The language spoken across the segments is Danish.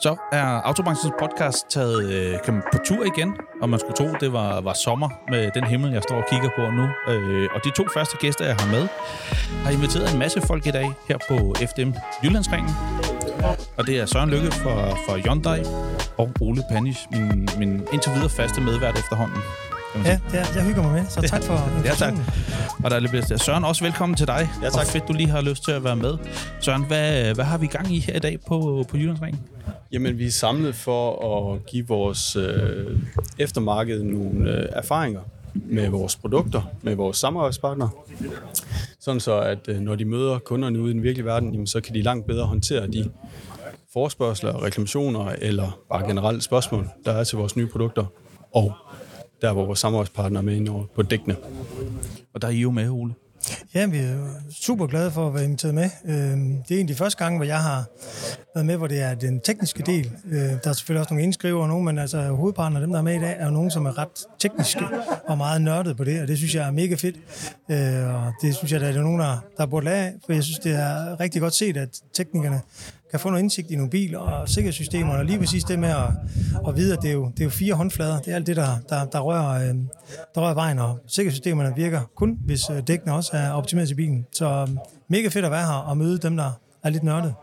Så er Autobranchens podcast taget øh, kan man, på tur igen, og man skulle tro, det var, var sommer med den himmel, jeg står og kigger på nu. Øh, og de to første gæster, jeg har med, har inviteret en masse folk i dag her på FDM Jyllandsringen. Og det er Søren Lykke fra, fra Hyundai og Ole Panish, min, min indtil videre faste medvært efterhånden kan man Ja, det er, jeg hygger mig med, så tak for Ja, tak. Og der er lidt. Søren, også velkommen til dig. Ja, tak. Og fedt, du lige har lyst til at være med. Søren, hvad, hvad har vi gang i her i dag på, på Jyllandsringen? Jamen, vi er samlet for at give vores øh, eftermarked nogle øh, erfaringer med vores produkter, med vores samarbejdspartnere. Sådan så, at øh, når de møder kunderne ude i den virkelige verden, jamen, så kan de langt bedre håndtere de forspørgseler, reklamationer eller bare generelle spørgsmål, der er til vores nye produkter. Og der, hvor vores samarbejdspartnere er med ind over på dækkene. Og der er I jo med, Ole. Ja, vi er super glade for at være inviteret med. Øh, Det er egentlig første gang, hvor jeg har været med, hvor det er den tekniske del. Øh, Der er selvfølgelig også nogle indskriver og nogen, men altså hovedparten af dem, der er med i dag, er jo nogen, som er ret tekniske og meget nørdet på det, og det synes jeg er mega fedt. Øh, Og det synes jeg, der er nogen, der, der burde lære af, for jeg synes, det er rigtig godt set, at teknikerne kan få noget indsigt i nogle biler og sikkerhedssystemer, og lige præcis det med at, at vide, at det er, jo, det er jo fire håndflader. Det er alt det, der, der, der, rører, øh, der rører vejen, og sikkerhedssystemerne virker kun, hvis øh, dækkene også er optimeret til bilen. Så øhm, mega fedt at være her og møde dem, der er lidt nørdede.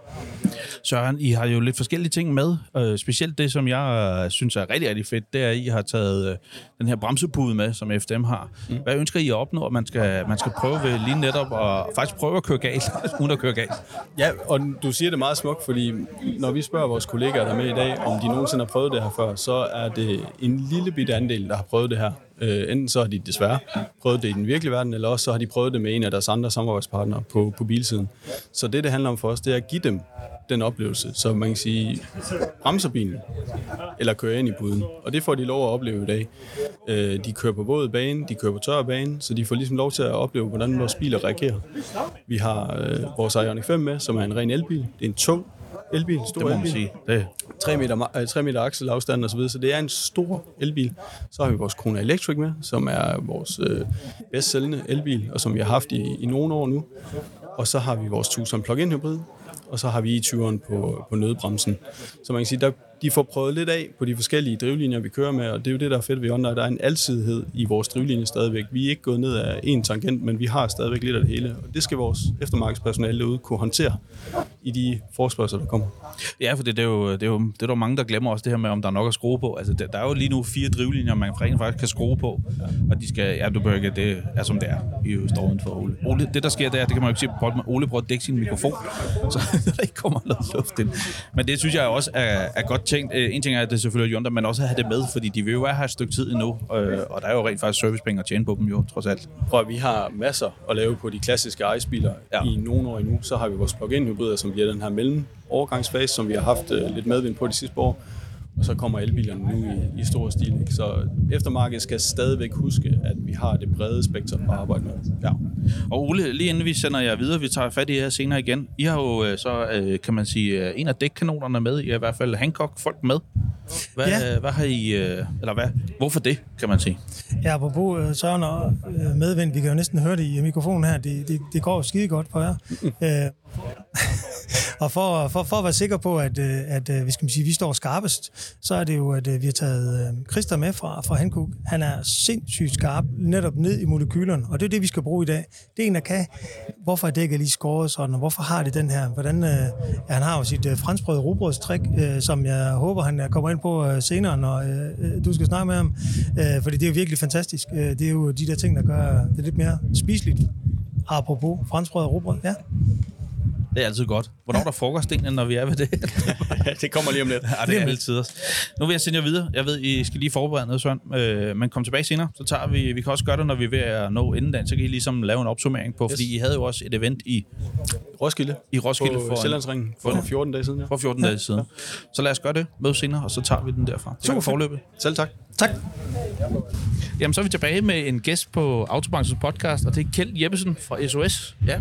Søren, I har jo lidt forskellige ting med. Øh, specielt det, som jeg øh, synes er rigtig, rigtig fedt, det er, at I har taget øh, den her bremsepude med, som FDM har. Mm. Hvad ønsker I at opnå, at man skal, man skal prøve ved lige netop og faktisk prøve at køre galt, uden at køre galt? Ja, og du siger det meget smukt, fordi når vi spørger vores kollegaer, der er med i dag, om de nogensinde har prøvet det her før, så er det en lille bitte andel, der har prøvet det her. Øh, enten så har de desværre prøvet det i den virkelige verden, eller også så har de prøvet det med en af deres andre samarbejdspartnere på, på bilsiden. Så det, det handler om for os, det er at give dem den oplevelse, så man kan sige, bremser bilen, eller kører ind i buden. Og det får de lov at opleve i dag. Øh, de kører på våd bane, de kører på tør bane, så de får ligesom lov til at opleve, hvordan vores biler reagerer. Vi har øh, vores Ioniq 5 med, som er en ren elbil. Det er en tung elbil, stor Det må elbil. sige. Det, 3 meter, ma- øh, 3 meter akselafstand og så videre, så det er en stor elbil. Så har vi vores Kona Electric med, som er vores øh, bedst sælgende elbil, og som vi har haft i, i nogle år nu. Og så har vi vores Tucson plug-in hybrid, og så har vi i 20'eren på, på nødbremsen. Så man kan sige, der, de får prøvet lidt af på de forskellige drivlinjer, vi kører med, og det er jo det, der er fedt ved Honda, Der er en alsidighed i vores drivlinje stadigvæk. Vi er ikke gået ned af en tangent, men vi har stadigvæk lidt af det hele, og det skal vores eftermarkedspersonale derude kunne håndtere i de forspørgseler, der kommer. ja, for det, det, er jo, det, er jo, det er der mange, der glemmer også det her med, om der er nok at skrue på. Altså, der, der er jo lige nu fire drivlinjer, man rent faktisk kan skrue på, og de skal, ja, du bør ikke, det er som det er. I er for Ole. Ole. Det, der sker der, det kan man jo ikke se på Ole prøver at dække sin mikrofon, så der ikke kommer noget luft ind. Men det synes jeg også er, er godt tænkt. Øh, En ting er, at det selvfølgelig er Hyundai, men også at have det med, fordi de vil jo være her et stykke tid endnu, øh, og der er jo rent faktisk servicepenge at tjene på dem jo, trods alt. Prøv at vi har masser at lave på de klassiske ICE-biler Ja. i nogle år endnu. Så har vi vores plug-in hybrider, som bliver den her mellem overgangsfase, som vi har haft uh, lidt medvind på de sidste år. Og så kommer elbilerne nu i, i stor stil. Ikke? Så eftermarkedet skal stadigvæk huske, at vi har det brede spektrum at arbejde med. Ja. Og Ole, lige inden vi sender jer videre, vi tager fat i jer senere igen. I har jo øh, så, øh, kan man sige, øh, en af dækkanonerne med. I hvert fald Hancock-folk med. Hvad, Ja. hvad har I, eller hvad, hvorfor det, kan man sige? Ja, apropos Søren og medvind, vi kan jo næsten høre det i mikrofonen her, det, det, det går jo skide godt for jer. Øh, og for, for, for at være sikker på, at, øh, at, øh, at vi, skal sige, vi står skarpest, så er det jo, at øh, vi har taget Christer med fra, fra Hankook. Han er sindssygt skarp, netop ned i molekylerne, og det er det, vi skal bruge i dag. Det er en, der kan, hvorfor er dækket lige skåret sådan, og hvorfor har det den her? Hvordan, ja, han har jo sit franskbrød rugbrødstrik, som jeg håber, han kommer ind på senere, når du skal snakke med ham. Fordi det er jo virkelig fantastisk. Det er jo de der ting, der gør det lidt mere spiseligt. Apropos franskbrød og rugbrød, ja. Det er altid godt. Hvornår er der frokost egentlig, når vi er ved det? det kommer lige om lidt. ja, det er altid også. Nu vil jeg sende jer videre. Jeg ved, I skal lige forberede noget, Søren. Øh, men kom tilbage senere, så tager vi... Vi kan også gøre det, når vi er ved at nå inden dagen, så kan I ligesom lave en opsummering på, fordi I havde jo også et event i, Roskilde. i Roskilde på Sjællandsringen for 14 dage siden. Ja. for 14 dage siden. Så lad os gøre det. Mødes senere, og så tager vi den derfra. Super forløbet. Selv tak. Tak. Jamen, så er vi tilbage med en gæst på Autobranchens podcast, og det er Kjeld Jeppesen fra SOS. Ja,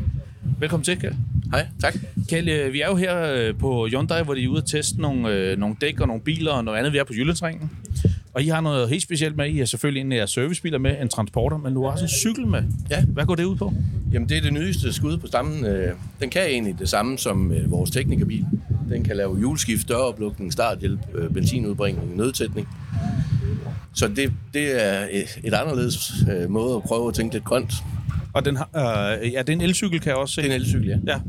Velkommen til, Kjeld. hej, tak. Kjeld, øh, vi er jo her øh, på Hyundai, hvor de er ude at teste nogle, øh, nogle dæk og nogle biler og noget andet. Vi er på Jyllandsringen. Og I har noget helt specielt med. I har selvfølgelig en af jeres servicebiler med, en transporter, men du har også en cykel med. Ja. Hvad går det ud på? Jamen, det er det nyeste skud på stammen. Den kan egentlig det samme som vores teknikerbil. Den kan lave hjulskift, døroplukning, starthjælp, benzinudbringning, nødtætning. Så det, det er et, anderledes måde at prøve at tænke lidt grønt. Og den har, øh, ja, det er en elcykel, kan jeg også se. Det er en elcykel, ja. Ja.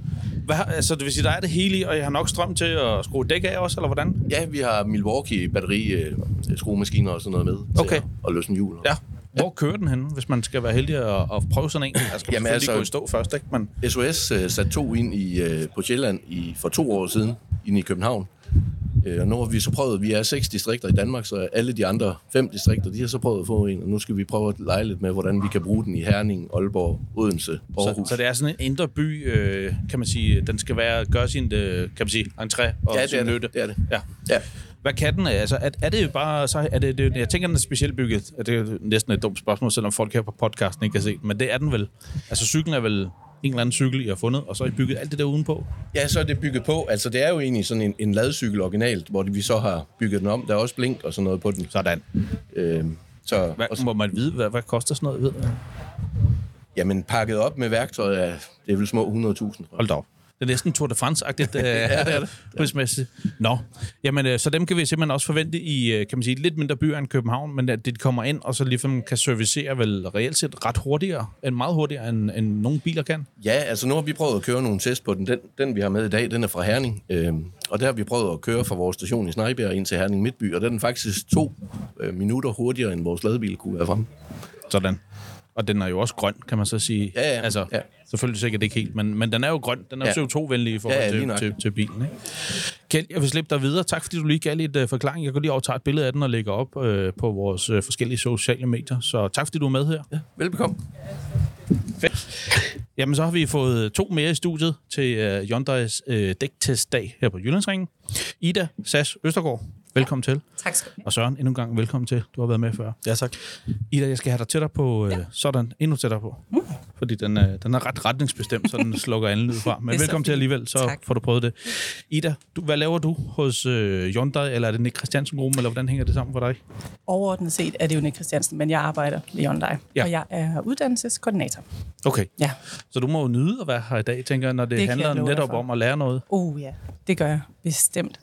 Hvad, altså, det vil sige, der er det hele i, og jeg har nok strøm til at skrue dæk af også, eller hvordan? Ja, vi har Milwaukee batteri, øh, skruemaskiner og sådan noget med Okay. at, at løsne hjul. Ja. Hvor kører den henne, hvis man skal være heldig at, at prøve sådan en? Skal Jamen, altså- altså, gå i stå først, ikke? Men, SOS øh, satte to ind i, øh, på Sjælland i, for to år siden, inde i København. Øh, og nu har vi så prøvet, vi er seks distrikter i Danmark, så alle de andre fem distrikter, de har så prøvet at få en, og nu skal vi prøve at lege lidt med, hvordan vi kan bruge den i Herning, Aalborg, Odense, så, Aarhus. så det er sådan en indre by, øh, kan man sige, den skal være, gøre sin, øh, kan man sige, entré og ja, det er nytte. det. er det. Ja. Ja. Hvad kan den? Altså, er, er det bare, så er det, det, jeg tænker, den er specielt bygget. Det er jo næsten et dumt spørgsmål, selvom folk her på podcasten ikke kan se den, men det er den vel. Altså, cyklen er vel en eller anden cykel, I har fundet, og så har I bygget alt det der udenpå. ja, så er det bygget på. Altså, det er jo egentlig sådan en, en ladcykel originalt, hvor vi så har bygget den om. Der er også blink og sådan noget på den. Sådan. Øh, så, Hvad, og, må man vide, hvad, hvad koster sådan noget? Ved? jeg? jamen, pakket op med værktøj, er, det er vel små 100.000. Hold da op. Det er næsten Tour de France-agtigt. ja, det er det. Prismæssigt. Nå, jamen, øh, så dem kan vi simpelthen også forvente i, øh, kan man sige, lidt mindre byer end København, men at de kommer ind, og så ligesom kan servicere vel reelt set ret hurtigere, end meget hurtigere, end, end nogle biler kan. Ja, altså nu har vi prøvet at køre nogle test på den. Den, den vi har med i dag, den er fra Herning. Øhm, og der har vi prøvet at køre fra vores station i Snejbjerg ind til Herning Midtby, og den er faktisk to øh, minutter hurtigere, end vores ladebil kunne være frem. Sådan. Og den er jo også grøn, kan man så sige. Ja, ja. Altså, Ja. Selvfølgelig sikkert ikke helt, men, men den er jo grøn. Den er jo Ja. CO2-venlig i forhold Ja, ja, til, nok. til, til bilen. Ikke? Kjeld, jeg vil slippe dig videre. Tak fordi du lige gav lidt uh, forklaring. Jeg går lige over og tager et billede af den og lægger op uh, på vores uh, forskellige sociale medier. Så tak fordi du er med her. Ja, velbekomme. Jamen, så har vi fået to mere i studiet til uh, Hyundai's uh, dæktestdag her på Jyllandsringen. Ida Sas Østergaard, velkommen til. Tak skal du have. Og Søren, endnu en gang velkommen til. Du har været med før. Ja, tak. Ida, jeg skal have dig tættere på, ja. sådan, endnu tættere på. Mm. Fordi den er, den er ret retningsbestemt, så den slukker anden lyd fra. Men velkommen til alligevel, så Tak. får du prøvet det. Ida, du, hvad laver du hos øh, Hyundai, eller er det Nick Christiansen Gruppen, eller hvordan hænger det sammen for dig? Overordnet set er det jo Nick Christiansen, men jeg arbejder ved Hyundai, Ja. ja. og jeg er uddannelseskoordinator. Okay, Ja. så du må jo nyde at være her i dag, tænker jeg, når det, Det handler netop om at lære noget. Oh ja, det gør jeg bestemt.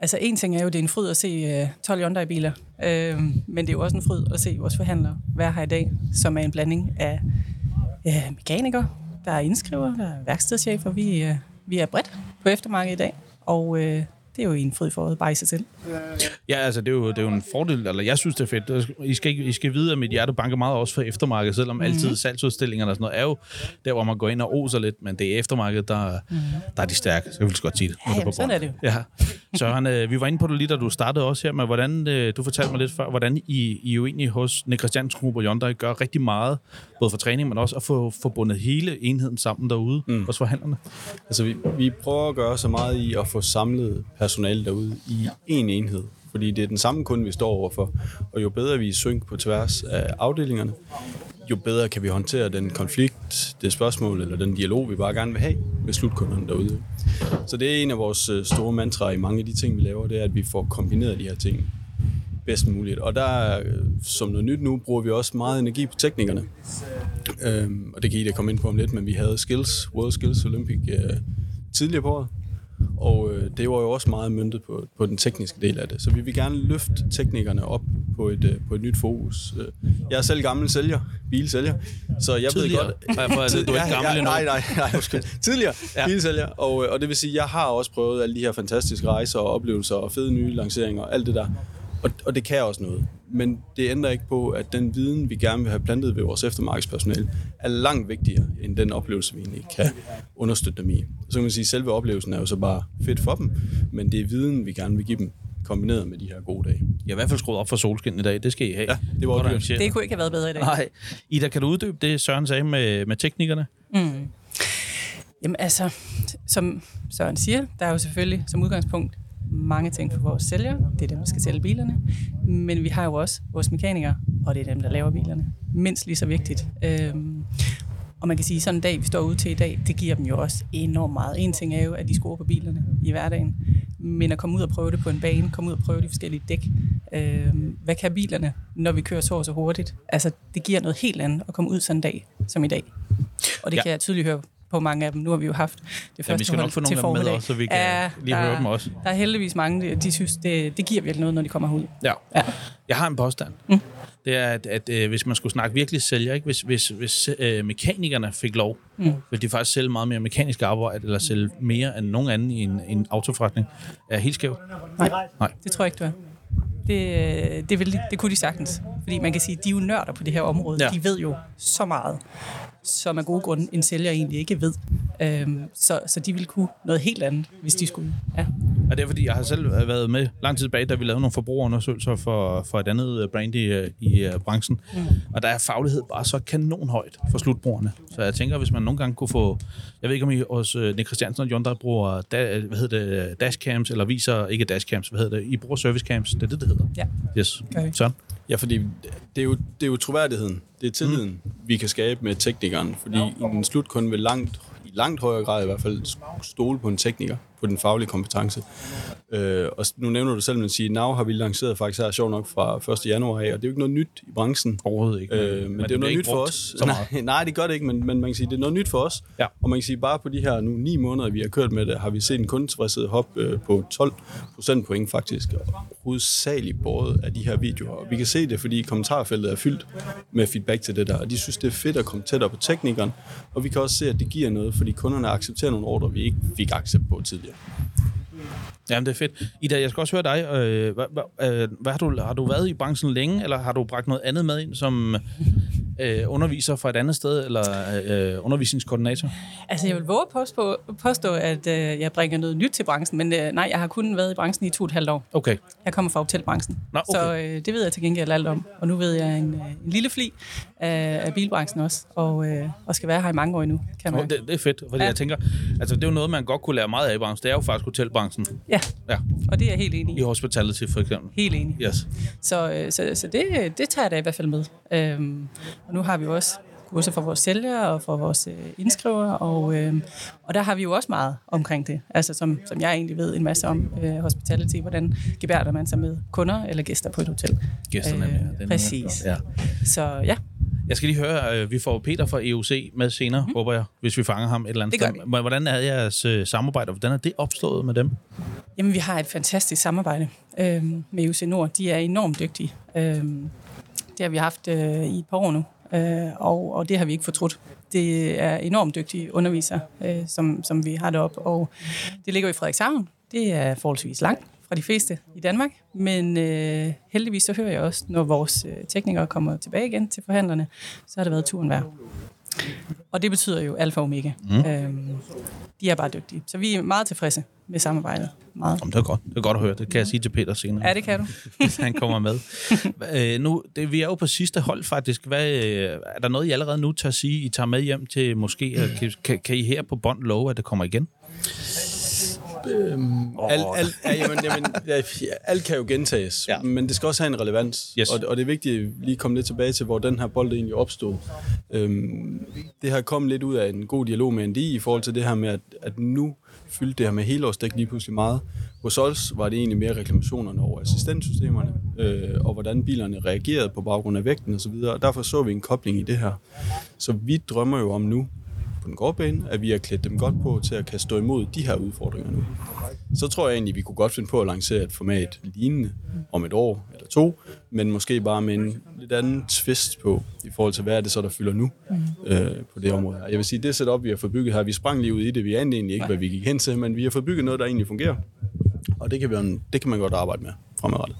Altså en ting er jo, det er en fryd at se øh, 12 Hyundai-biler, øh, men det er jo også en fryd at se vores forhandlere være her i dag, som er en blanding af øh, mekanikere, der er indskriver, der er værkstedschefer. Vi, øh, vi er bredt på eftermarkedet i dag, og øh, det er jo en fryd for året bare i sig selv. Ja, altså det er, jo, det er jo en fordel, eller jeg synes, det er fedt. I skal, ikke- I skal vide, at mit hjerte banker meget også for eftermarkedet, selvom mm. altid salgsudstillingerne og sådan noget er jo der, hvor man går ind og oser lidt, men det er eftermarkedet, der, mm. der er de stærke. Så jeg vil godt sige det. Ja, jamen, på sådan er det jo. Ja. Søren, øh, vi var inde på det lige, da du startede også her, med hvordan, øh, du fortalte mig lidt før, hvordan I, I jo egentlig hos Nick Christiansen Group og Hyundai gør rigtig meget, både for træning, men også at få forbundet hele enheden sammen derude mm. hos forhandlerne. Altså, vi, vi prøver at gøre så meget i at få samlet personale derude i én enhed. Fordi det er den samme kunde, vi står overfor. Og jo bedre vi er synk på tværs af afdelingerne, jo bedre kan vi håndtere den konflikt, det spørgsmål eller den dialog, vi bare gerne vil have med slutkunderne derude. Så det er en af vores øh, store mantraer i mange af de ting, vi laver, det er, at vi får kombineret de her ting bedst muligt. Og der, som noget nyt nu, bruger vi også meget energi på teknikerne. Øhm, og det kan I da komme ind på om lidt, men vi havde Skills, World Skills Olympic øh, tidligere på året. Og øh, det var jo også meget møntet på, på den tekniske del af det. Så vi vil gerne løfte teknikerne op på et, øh, på et nyt fokus. Øh, Jeg er selv gammel sælger, bilsælger, så jeg Tidligere? ved godt... Nej, for at du er ikke gammel endnu. Nej, nej, nej, undskyld. Tidligere Ja. ja. bilsælger, og, øh, og det vil sige, jeg har også prøvet alle de her fantastiske rejser og oplevelser og fede nye lanceringer og alt det der. Og, og det kan også noget. Men det ændrer ikke på, at den viden, vi gerne vil have plantet ved vores eftermarkedspersonale, er langt vigtigere end den oplevelse, vi egentlig kan understøtte dem i. Så kan man sige, at selve oplevelsen er jo så bare fedt for dem, men det er viden, vi gerne vil give dem, kombineret med de her gode dage. Jeg har i hvert fald skruet op for solskin i dag, det skal I have. Ja, det var dyrt. arrangeret. Det kunne ikke have været bedre i dag. Nej. Ida, kan du uddybe det, Søren sagde med, med teknikerne? Jamen altså, som Søren siger, der er jo selvfølgelig som udgangspunkt mange ting for vores sælgere. Det er dem, der skal sælge bilerne. Men vi har jo også vores mekanikere, og det er dem, der laver bilerne. Mindst lige så vigtigt. Øhm, og man kan sige, sådan en dag, vi står ude til i dag, det giver dem jo også enormt meget. En ting er jo, at de skruer på bilerne i hverdagen. Men at komme ud og prøve det på en bane, komme ud og prøve de forskellige dæk, Øh, hvad kan bilerne, når vi kører så og så hurtigt? Altså, det giver noget helt andet at komme ud sådan en dag som i dag. Og det ja. kan jeg tydeligt høre på mange af dem. Nu har vi jo haft det første Ja, vi skal nok få nogle af dem med også, så vi kan lige der, høre dem også. Der er heldigvis mange, de, de synes, det, det giver virkelig noget, når de kommer ud. Ja. Ja. Jeg har en påstand. Mm. Det er, at, at øh, hvis man skulle snakke virkelig sælger, ikke? hvis, hvis, hvis øh, mekanikerne fik lov, mm. ville de faktisk sælge meget mere mekanisk arbejde, eller sælge mere end nogen anden i en, en autoforretning. Er jeg helt skæv? Nej, Nej. det tror jeg ikke, du er. Det, det, vil, de- det kunne de sagtens. Fordi man kan sige, de er jo nørder på det her område. Ja. Ja. De ved jo så meget, som af gode grunde en sælger egentlig ikke ved. Øhm, så, så de ville kunne noget helt andet, hvis de skulle. Ja. Og det er fordi, jeg har selv været med lang tid tilbage, da vi lavede nogle forbrugerundersøgelser for, for et andet øh, brand i, øh, i uh, branchen. Mm. Og der er faglighed bare så kanonhøjt for slutbrugerne. Så jeg tænker, hvis man nogle gange kunne få... Jeg ved ikke, om I hos Nick Christiansen og Hyundai bruger da, hvad hedder det, dashcams, eller viser ikke dashcams, hvad hedder det? I bruger servicecams, det er det, det hedder. Ja. Yes. Vi. Sådan. Ja, fordi det er jo, det er jo troværdigheden. Det er tilliden, mm. vi kan skabe med teknikeren. Fordi en slutkunde vil langt, i langt højere grad i hvert fald stole på en tekniker, på den faglige kompetence. Øh, og nu nævner du selv, at man siger, Now har vi lanceret faktisk her sjov nok fra 1. januar af, og det er jo ikke noget nyt i branchen. Overhovedet ikke. Øh, men, men det er jo noget nyt for os. Nej, nej, det gør det ikke, men, men man kan sige, det er noget nyt for os. Ja. Og man kan sige, bare på de her nu ni måneder, vi har kørt med det, har vi set en kundetilfredshed hop øh, på 12 procentpoint faktisk, hovedsageligt båret af de her videoer. Og vi kan se det, fordi kommentarfeltet er fyldt med feedback til det der, og de synes, det er fedt at komme tættere på teknikeren, og vi kan også se, at det giver noget, fordi kunderne accepterer nogle ordre, vi ikke fik accept på tidligere. Jamen, det er fedt. Ida, jeg skal også høre dig. Øh, hvad, hvad, øh, hvad har, du, har du været i branchen længe, eller har du bragt noget andet med ind som øh, underviser fra et andet sted, eller øh, undervisningskoordinator? Altså, jeg vil våge at påstå, påstå at øh, jeg bringer noget nyt til branchen, men øh, nej, jeg har kun været i branchen i to og et halvt år. Okay. Jeg kommer fra hotelbranchen, Nå, okay. så øh, det ved jeg til gengæld alt om. Og nu ved jeg en, øh, en lille fli af, af bilbranchen også, og, øh, og skal være her i mange år endnu, kan man. Det, det er fedt, fordi ja. Ja. jeg tænker, altså det er jo noget, man godt kunne lære meget af i branchen. Det er jo faktisk hotelbranchen. Ja, Ja. og det er jeg helt enig I i. hospitality for eksempel. Helt enig. Yes. Så, øh, så, så det, det tager jeg da i hvert fald med. Øhm, og nu har vi også kurser for vores sælgere og for vores øh, indskrivere, og, øh, og der har vi jo også meget omkring det, altså som, som jeg egentlig ved en masse om øh, hospitality, hvordan gebærder man sig med kunder eller gæster på et hotel. Gæsterne. Øh, den er- præcis. Ja. Så ja, Jeg skal lige høre, øh, vi får Peter fra EUC med senere, mm. håber jeg, hvis vi fanger ham et eller andet sted. Hvordan er jeres øh, samarbejde, og hvordan er det opstået med dem? Jamen, vi har et fantastisk samarbejde øh, med UC Nord. De er enormt dygtige. Øh, det har vi haft øh, i et par år nu, øh, og, og det har vi ikke fortrudt. Det er enormt dygtige undervisere, øh, som, som vi har deroppe, og det ligger i Frederikshavn. Det er forholdsvis langt fra de fleste i Danmark, men øh, heldigvis så hører jeg også, når vores øh, teknikere kommer tilbage igen til forhandlerne, så har det været turen værd. Og det betyder jo alfa og omega. Mm. Øhm, de er bare dygtige. Så vi er meget tilfredse med samarbejdet. Meget. Om det er godt. Det er godt at høre. Det kan jeg sige til Peter senere. Ja, det kan du. hvis han kommer med. øh, nu, det, vi er jo på sidste hold faktisk. Hvad, øh, er der noget, I allerede nu at sige, I tager med hjem til måske? Kan, kan, kan I her på bånd love, at det kommer igen? Alt, alt, ja, jamen, jamen, ja, alt kan jo gentages, Ja. men det skal også have en relevans. Yes. Og, og det er vigtigt at lige komme lidt tilbage til, hvor den her bold egentlig opstod. Øhm, det har kommet lidt ud af en god dialog med NDI i forhold til det her med, at, at nu fyldte det her med helårsdæk lige pludselig meget. Hos os var det egentlig mere reklamationerne over assistentsystemerne, øh, og hvordan bilerne reagerede på baggrund af vægten osv., og derfor så vi en kobling i det her. Så vi drømmer jo om nu, på den gode bane, at vi har klædt dem godt på til at kan stå imod de her udfordringer nu. Så tror jeg egentlig, vi kunne godt finde på at lancere et format lignende om et år eller to, men måske bare med en lidt anden twist på, i forhold til, hvad er det så, der fylder nu øh, på det område. her. Jeg vil sige, det setup, vi har fået bygget her, vi sprang lige ud i det, vi anede egentlig ikke, hvad vi gik hen til, men vi har fået bygget noget, der egentlig fungerer. Og det kan, en, det kan man godt arbejde med fremadrettet.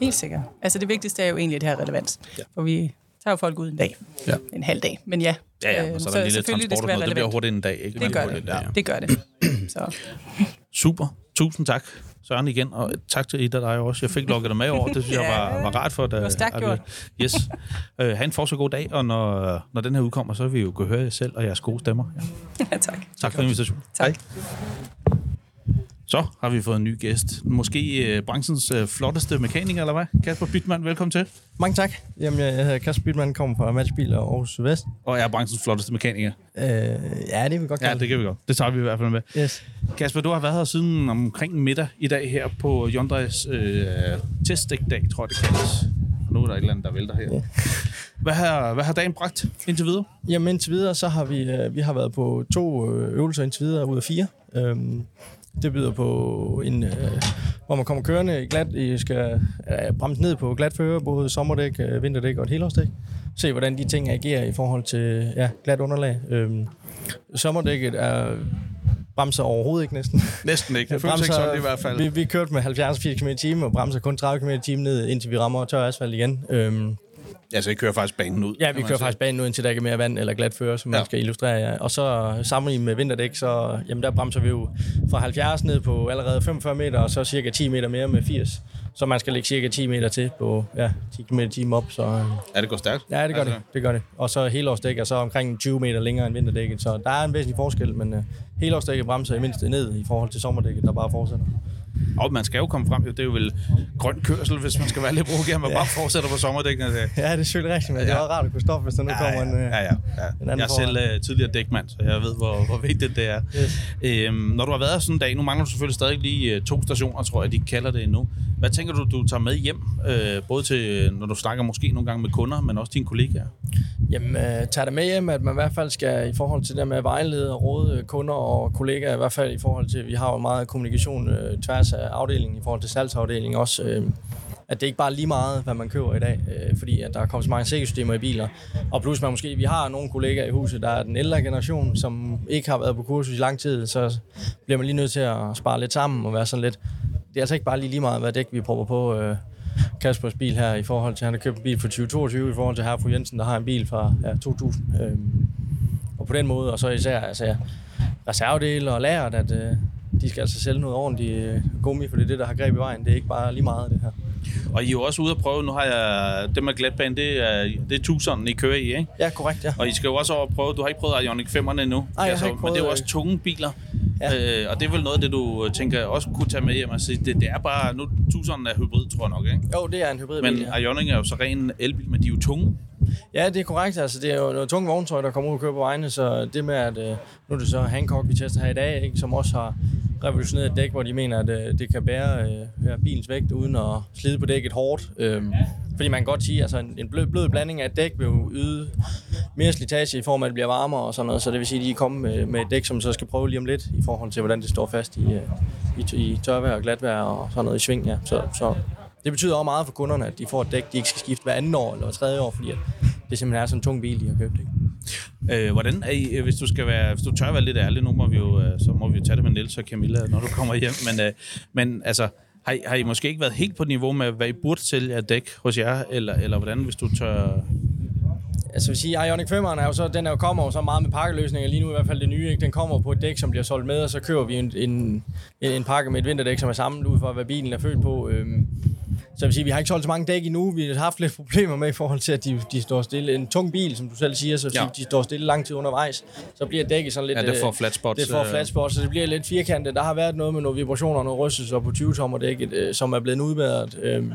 Helt sikkert. Altså det vigtigste er jo egentlig det her relevans. Ja. For vi tager jo folk ud en dag. Ja. En halv dag. Men ja. Ja, ja, øh, og så er der en lille transport det, noget. Det bliver hurtigt en dag, ikke? Det gør det. ja. Det gør det. Så Super. Tusind tak, Søren igen, og tak til Ida dig også. Jeg fik lukket dig med over. Det synes jeg var, var rart for dig. Det var stærkt gjort. Yes. Uh, ha' en fortsat god dag, og når, når den her udkommer, så vil vi jo kunne høre jer selv og jeres gode stemmer. Ja. ja, tak. Tak for invitationen. Tak. Så har vi fået en ny gæst. Måske øh, branchens øh, flotteste mekaniker, eller hvad? Kasper Bytmann, velkommen til. Mange tak. Jamen, jeg hedder Kasper Bytmann, kommer fra Matchbil og Aarhus Vest. Og er branchens flotteste mekaniker. Øh, ja, det vil vi godt Ja, det kan vi godt. Det tager vi i hvert fald med. Yes. Kasper, du har været her siden omkring middag i dag her på Hyundais øh, testdækdag, tror jeg det kaldes. Og nu er der et eller andet, der vælter her. Hvad har, hvad har dagen bragt indtil videre? Jamen, indtil videre, så har vi, øh, vi har været på to øh, øvelser indtil videre ud af fire. Øhm, det byder på en, øh, hvor man kommer kørende i glat, I skal øh, bremse ned på glat føre, både sommerdæk, øh, vinterdæk og et helårsdæk. Se, hvordan de ting agerer i forhold til ja, glat underlag. Øhm, sommerdækket er bremser overhovedet ikke næsten. Næsten ikke. Det føles ikke sådan i hvert fald. Vi, vi kørte med 70-80 km i timen og bremser kun 30 km i timen ned, indtil vi rammer tør asfalt igen. Øhm, Altså, jeg kører faktisk banen ud. Ja, vi kører faktisk banen ud, indtil der ikke er mere vand eller glat føre, som ja. Ja. man skal illustrere. Ja. Og så sammenlignet med vinterdæk, så jamen, der bremser vi jo fra 70 ned på allerede 45 meter, og så cirka 10 meter mere med 80. Så man skal lægge cirka 10 meter til på ja, 10 km i timen op. Så, øh, Ja, det går stærkt. ja, det gør altså, det. det gør det. Og så helårsdæk er så omkring 20 meter længere end vinterdækket, så der er en væsentlig forskel, men uh, helårsdækket bremser i mindst ned i forhold til sommerdækket, der bare fortsætter. Og man skal jo komme frem. Det er jo vel grøn kørsel, hvis man skal være lidt provokeret. Man Ja. bare fortsætter på sommerdækkene. Altså. Ja, det er selvfølgelig rigtigt, men ja. det Ja. er rart at kunne stoppe, hvis der nu kommer en... øh, ja, ja, ja. en anden Jeg er selv uh, tidligere dækmand, så jeg ved, hvor, hvor vigtigt det er. Yes. Øhm, når du har været sådan en dag, nu mangler du selvfølgelig stadig lige uh, to stationer, tror jeg, de kalder det endnu. Hvad tænker du, du tager med hjem, uh, både til, når du snakker måske nogle gange med kunder, men også dine kollegaer? Jamen, øh, tag det med hjem, at man i hvert fald skal i forhold til det med at vejlede og råde kunder og kollegaer, i hvert fald i forhold til, vi har jo meget kommunikation øh, tværs af afdelingen, i forhold til salgsafdelingen også, øh, at det ikke bare er lige meget, hvad man køber i dag, øh, fordi at der er kommet så mange sikkerhedssystemer i biler. Og plus man måske, vi har nogle kollegaer i huset, der er den ældre generation, som ikke har været på kursus i lang tid, så bliver man lige nødt til at spare lidt sammen og være sådan lidt, det er altså ikke bare lige, lige meget, hvad dæk vi prøver på, øh, Kaspers bil her i forhold til, han har købt en bil fra 2022 i forhold til her fru Jensen, der har en bil fra ja, 2000. Øh, og på den måde, og så især altså, reservedele og lageret, at øh, de skal altså sælge noget ordentligt øh, gummi, for det er det, der har greb i vejen. Det er ikke bare lige meget, det her. Og I er jo også ude at prøve, nu har jeg, det med glatbane, det er, det er tuseren, I kører i, ikke? Ja, korrekt, ja. Og I skal jo også over at prøve, du har ikke prøvet Ioniq 5'erne endnu, jeg har altså, ikke men det er jo prøvet, også tunge biler. Ja. Øh, og det er vel noget af det, du øh, tænker også kunne tage med hjem og sige, det, det er bare, nu tuseren er hybrid, tror jeg nok, ikke? Jo, det er en hybridbil, Men ja. Ioniq er jo så ren elbil, men de er jo tunge. Ja, det er korrekt. Altså, det er jo noget tungt vogntøj, der kommer ud og kører på vejene, så det med, at øh, nu er det så Hancock, vi tester her i dag, ikke, som også har revolutioneret et dæk, hvor de mener, at øh, det kan bære øh, bilens vægt uden at slide på dækket hårdt. Øhm, fordi man kan godt sige, at altså, en, en blød, blød blanding af et dæk vil jo yde mere slitage i form af, at det bliver varmere og sådan noget, så det vil sige, at de er kommet med, med et dæk, som så skal prøve lige om lidt i forhold til, hvordan det står fast i, øh, i, i tørvejr og glatvejr og sådan noget i sving. Ja. Så, så det betyder også meget for kunderne, at de får et dæk, de ikke skal skifte hver anden år eller hver tredje år, fordi at det simpelthen er sådan en tung bil, de har købt. Ikke? Øh, hvordan er I, øh, hvis du skal være, hvis du tør være lidt ærlig, nu må vi jo, øh, så må vi jo tage det med Niels og Camilla, når du kommer hjem, men, øh, men altså, har I, har I måske ikke været helt på niveau med, hvad I burde sælge af dæk hos jer, eller, eller hvordan, hvis du tør... Altså jeg vil sige, Ioniq 5'eren er jo så, den er jo kommer jo så meget med pakkeløsninger, lige nu i hvert fald det nye, ikke? den kommer på et dæk, som bliver solgt med, og så køber vi en, en, en pakke med et vinterdæk, som er samlet ud fra, hvad bilen er født på. Øhm, så jeg vil sige, vi har ikke solgt så mange dæk endnu. Vi har haft lidt problemer med i forhold til, at de, de står stille. En tung bil, som du selv siger, så Ja. de står stille lang tid undervejs. Så bliver dækket sådan lidt... Ja, det får øh, flat spots, Det får øh. flat spots, så det bliver lidt firkantet. Der har været noget med nogle vibrationer og nogle rystelser på 20 tommer dækket, øh, som er blevet udbedret. Øhm,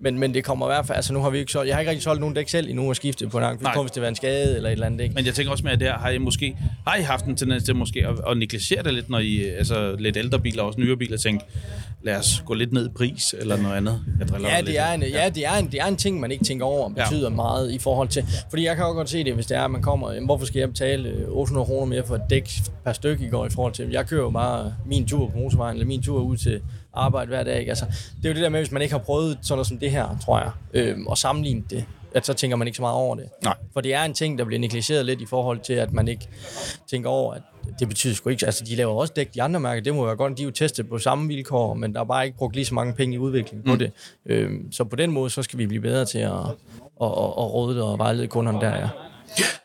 men, men det kommer i hvert fald, altså nu har vi ikke solgt, jeg har ikke rigtig solgt nogen dæk selv endnu og skiftet på en gang, Nej. kun hvis det var en skade eller et eller andet, ikke? Men jeg tænker også med, at der har I måske har I haft en tendens til måske at, at negligere det lidt, når I, altså lidt ældre biler, også nyere biler, tænker, lad os gå lidt ned i pris, eller noget andet. Jeg Ja, det er, en, ja, det er, en, det er en ting, man ikke tænker over, betyder ja. meget i forhold til... Fordi jeg kan jo godt se det, hvis det er, at man kommer... Jamen, hvorfor skal jeg betale øh, 800 kroner mere for et dæk per stykke i går i forhold til... Jeg kører jo bare min tur på motorvejen, eller min tur ud til arbejde hver dag. Ikke? Altså, det er jo det der med, hvis man ikke har prøvet sådan noget som det her, tror jeg, øhm, og sammenlignet det, at så tænker man ikke så meget over det. Nej. For det er en ting, der bliver negligeret lidt i forhold til, at man ikke tænker over, at det betyder sgu ikke... Altså, de laver også dæk, de andre mærker, det må være godt, de er jo testet på samme vilkår, men der er bare ikke brugt lige så mange penge i udvikling på mm. det. Øhm, så på den måde, så skal vi blive bedre til at, at, at, at råde og vejlede kunderne der, ja.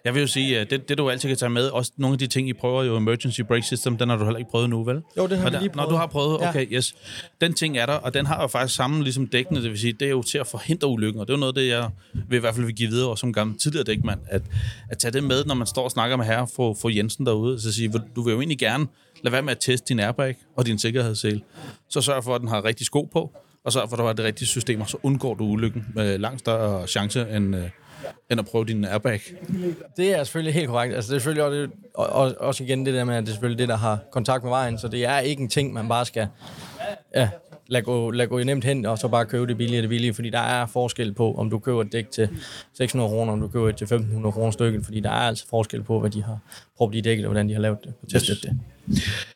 Jeg vil jo sige, at det, det du altid kan tage med, også nogle af de ting, I prøver jo, emergency brake system, den har du heller ikke prøvet nu, vel? Jo, det har Og vi lige Når prøvet. du har prøvet, Ja. okay, yes. Den ting er der, og den har jo faktisk samme ligesom dækkene, det vil sige, det er jo til at forhindre ulykken, og det er jo noget, det jeg vil i hvert fald vil give videre, som gammel tidligere dækmand, at, at tage det med, når man står og snakker med herre for, for Jensen derude, så sige, du vil jo egentlig gerne lad være med at teste din airbag og din sikkerhedssele. Så sørg for, at den har rigtig sko på, og sørg for, at du har det rigtige system, og så undgår du ulykken med langt større chance end, øh, end at prøve din airbag. Det er selvfølgelig helt korrekt. Altså, det er selvfølgelig også, det, og, og, også igen det der med, at det er selvfølgelig det, der har kontakt med vejen, så det er ikke en ting, man bare skal ja, lade, gå, lade gå nemt hen, og så bare købe det billige og det billige, fordi der er forskel på, om du køber et dæk til 600 kroner, om du køber et til 1500 kroner stykket, fordi der er altså forskel på, hvad de har prøvet i dækket, og hvordan de har lavet det og testet det.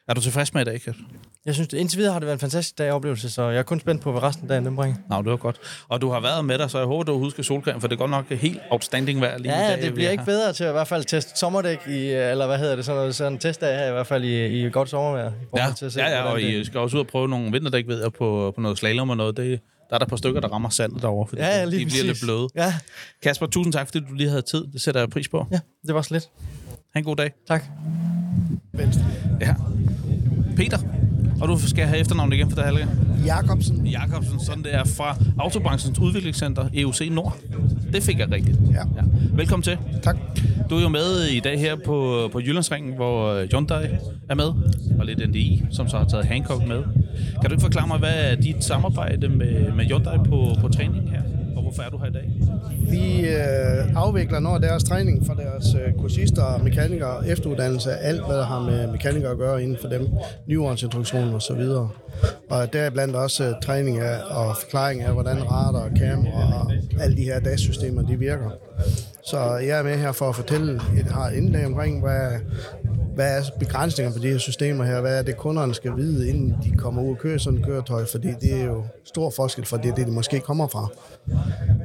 Er du tilfreds med i dag, Kasper? Jeg synes, det, indtil videre har det været en fantastisk dag oplevelse, så jeg er kun spændt på, hvad resten af dagen den bringer. Nå, det var godt. Og du har været med dig, så jeg håber, du husker solcreme, for det er godt nok helt outstanding vejr lige i Ja, dag. det bliver er ikke her. bedre til at i hvert fald teste sommerdæk i, eller hvad hedder det, sådan, noget, sådan en testdag her i hvert fald i, i godt sommervejr. I Ja, til at se, ja, ja, og det- I skal også ud og prøve nogle vinterdæk, ved jeg, på, på noget slalom og noget. Det, der er der et par stykker, der rammer sandet derovre, fordi Ja, ja, de bliver lidt præcis. bløde. Ja, Kasper, tusind tak, fordi du lige havde tid. Det sætter jeg pris på. ja, det var så lidt. Ha' en god dag. Tak. Ja. Peter, og du skal have efternavnet igen for det halve. Jakobsen. Jacobsen, sådan det er fra Autobranchens Udviklingscenter, EUC Nord. Det fik jeg rigtigt. Ja. ja. Velkommen til. Tak. Du er jo med i dag her på, på Jyllandsringen, hvor øh, Hyundai er med, og lidt NDI, som så har taget Hancock med. Kan du ikke forklare mig, hvad er dit samarbejde med, med Hyundai på, på træningen her? Hvorfor er du her i dag? Vi øh, afvikler når deres træning for deres øh, kursister og mekanikere, efteruddannelse af alt, hvad der har med mekanikere at gøre inden for dem, nyårsintroduktion og så videre. Og der er blandt også øh, træning af og forklaring af, hvordan radar og kamera og alle de her DAS-systemer, de virker. Så jeg er med her for at fortælle, et har indlæg omkring, hvad, hvad er begrænsninger på de her systemer her? Hvad er det, kunderne skal vide, inden de kommer ud og kører sådan et køretøj? Fordi det er jo stor forskel fra det, det de måske kommer fra.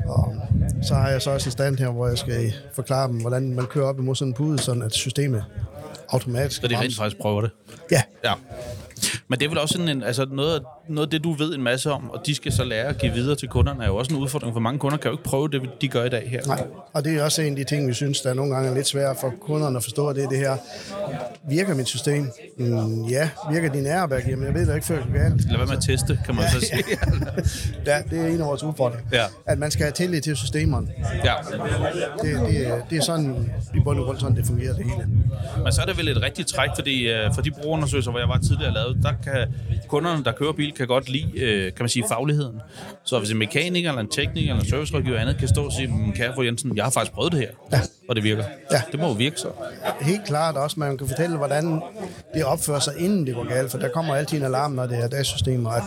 Og så har jeg så også en stand her, hvor jeg skal forklare dem, hvordan man kører op imod sådan en pude, sådan at systemet automatisk Så de rent faktisk prøver det. Ja, Ja. Men det er vel også sådan en, altså noget, noget af det, du ved en masse om, og de skal så lære at give videre til kunderne, er jo også en udfordring, for mange kunder kan jo ikke prøve det, de gør i dag her. nej. Og det er også en af de ting, vi synes, der er nogle gange er lidt svært for kunderne at forstå, det er det her. Virker mit system? Mm, ja. Virker din airbag? Jamen, jeg ved da ikke, før det galt. Lad være med at teste, kan man så sige. Ja, det er en af vores udfordringer. Ja. At man skal have tillid til systemerne. ja. Det, det, er- det er sådan, i bund og grund, sådan det fungerer det hele. Men så er det vel et rigtigt træk, fordi uh, for de brugerundersøgelser, hvor jeg var tidligere lavet, der kan kunderne, der kører bil, kan godt lide, uh, kan man sige, fagligheden. Så hvis en mekaniker, eller en tekniker, eller en servicerådgiver eller andet kan stå og sige, "Mm, kære fru Jensen, jeg har faktisk prøvet det her, ja. og det virker. Ja. Det må jo virke så. Helt klart også, man kan fortælle, hvordan det opfører sig, inden det går galt, for der kommer altid en alarm, når det er DAS-systemer, at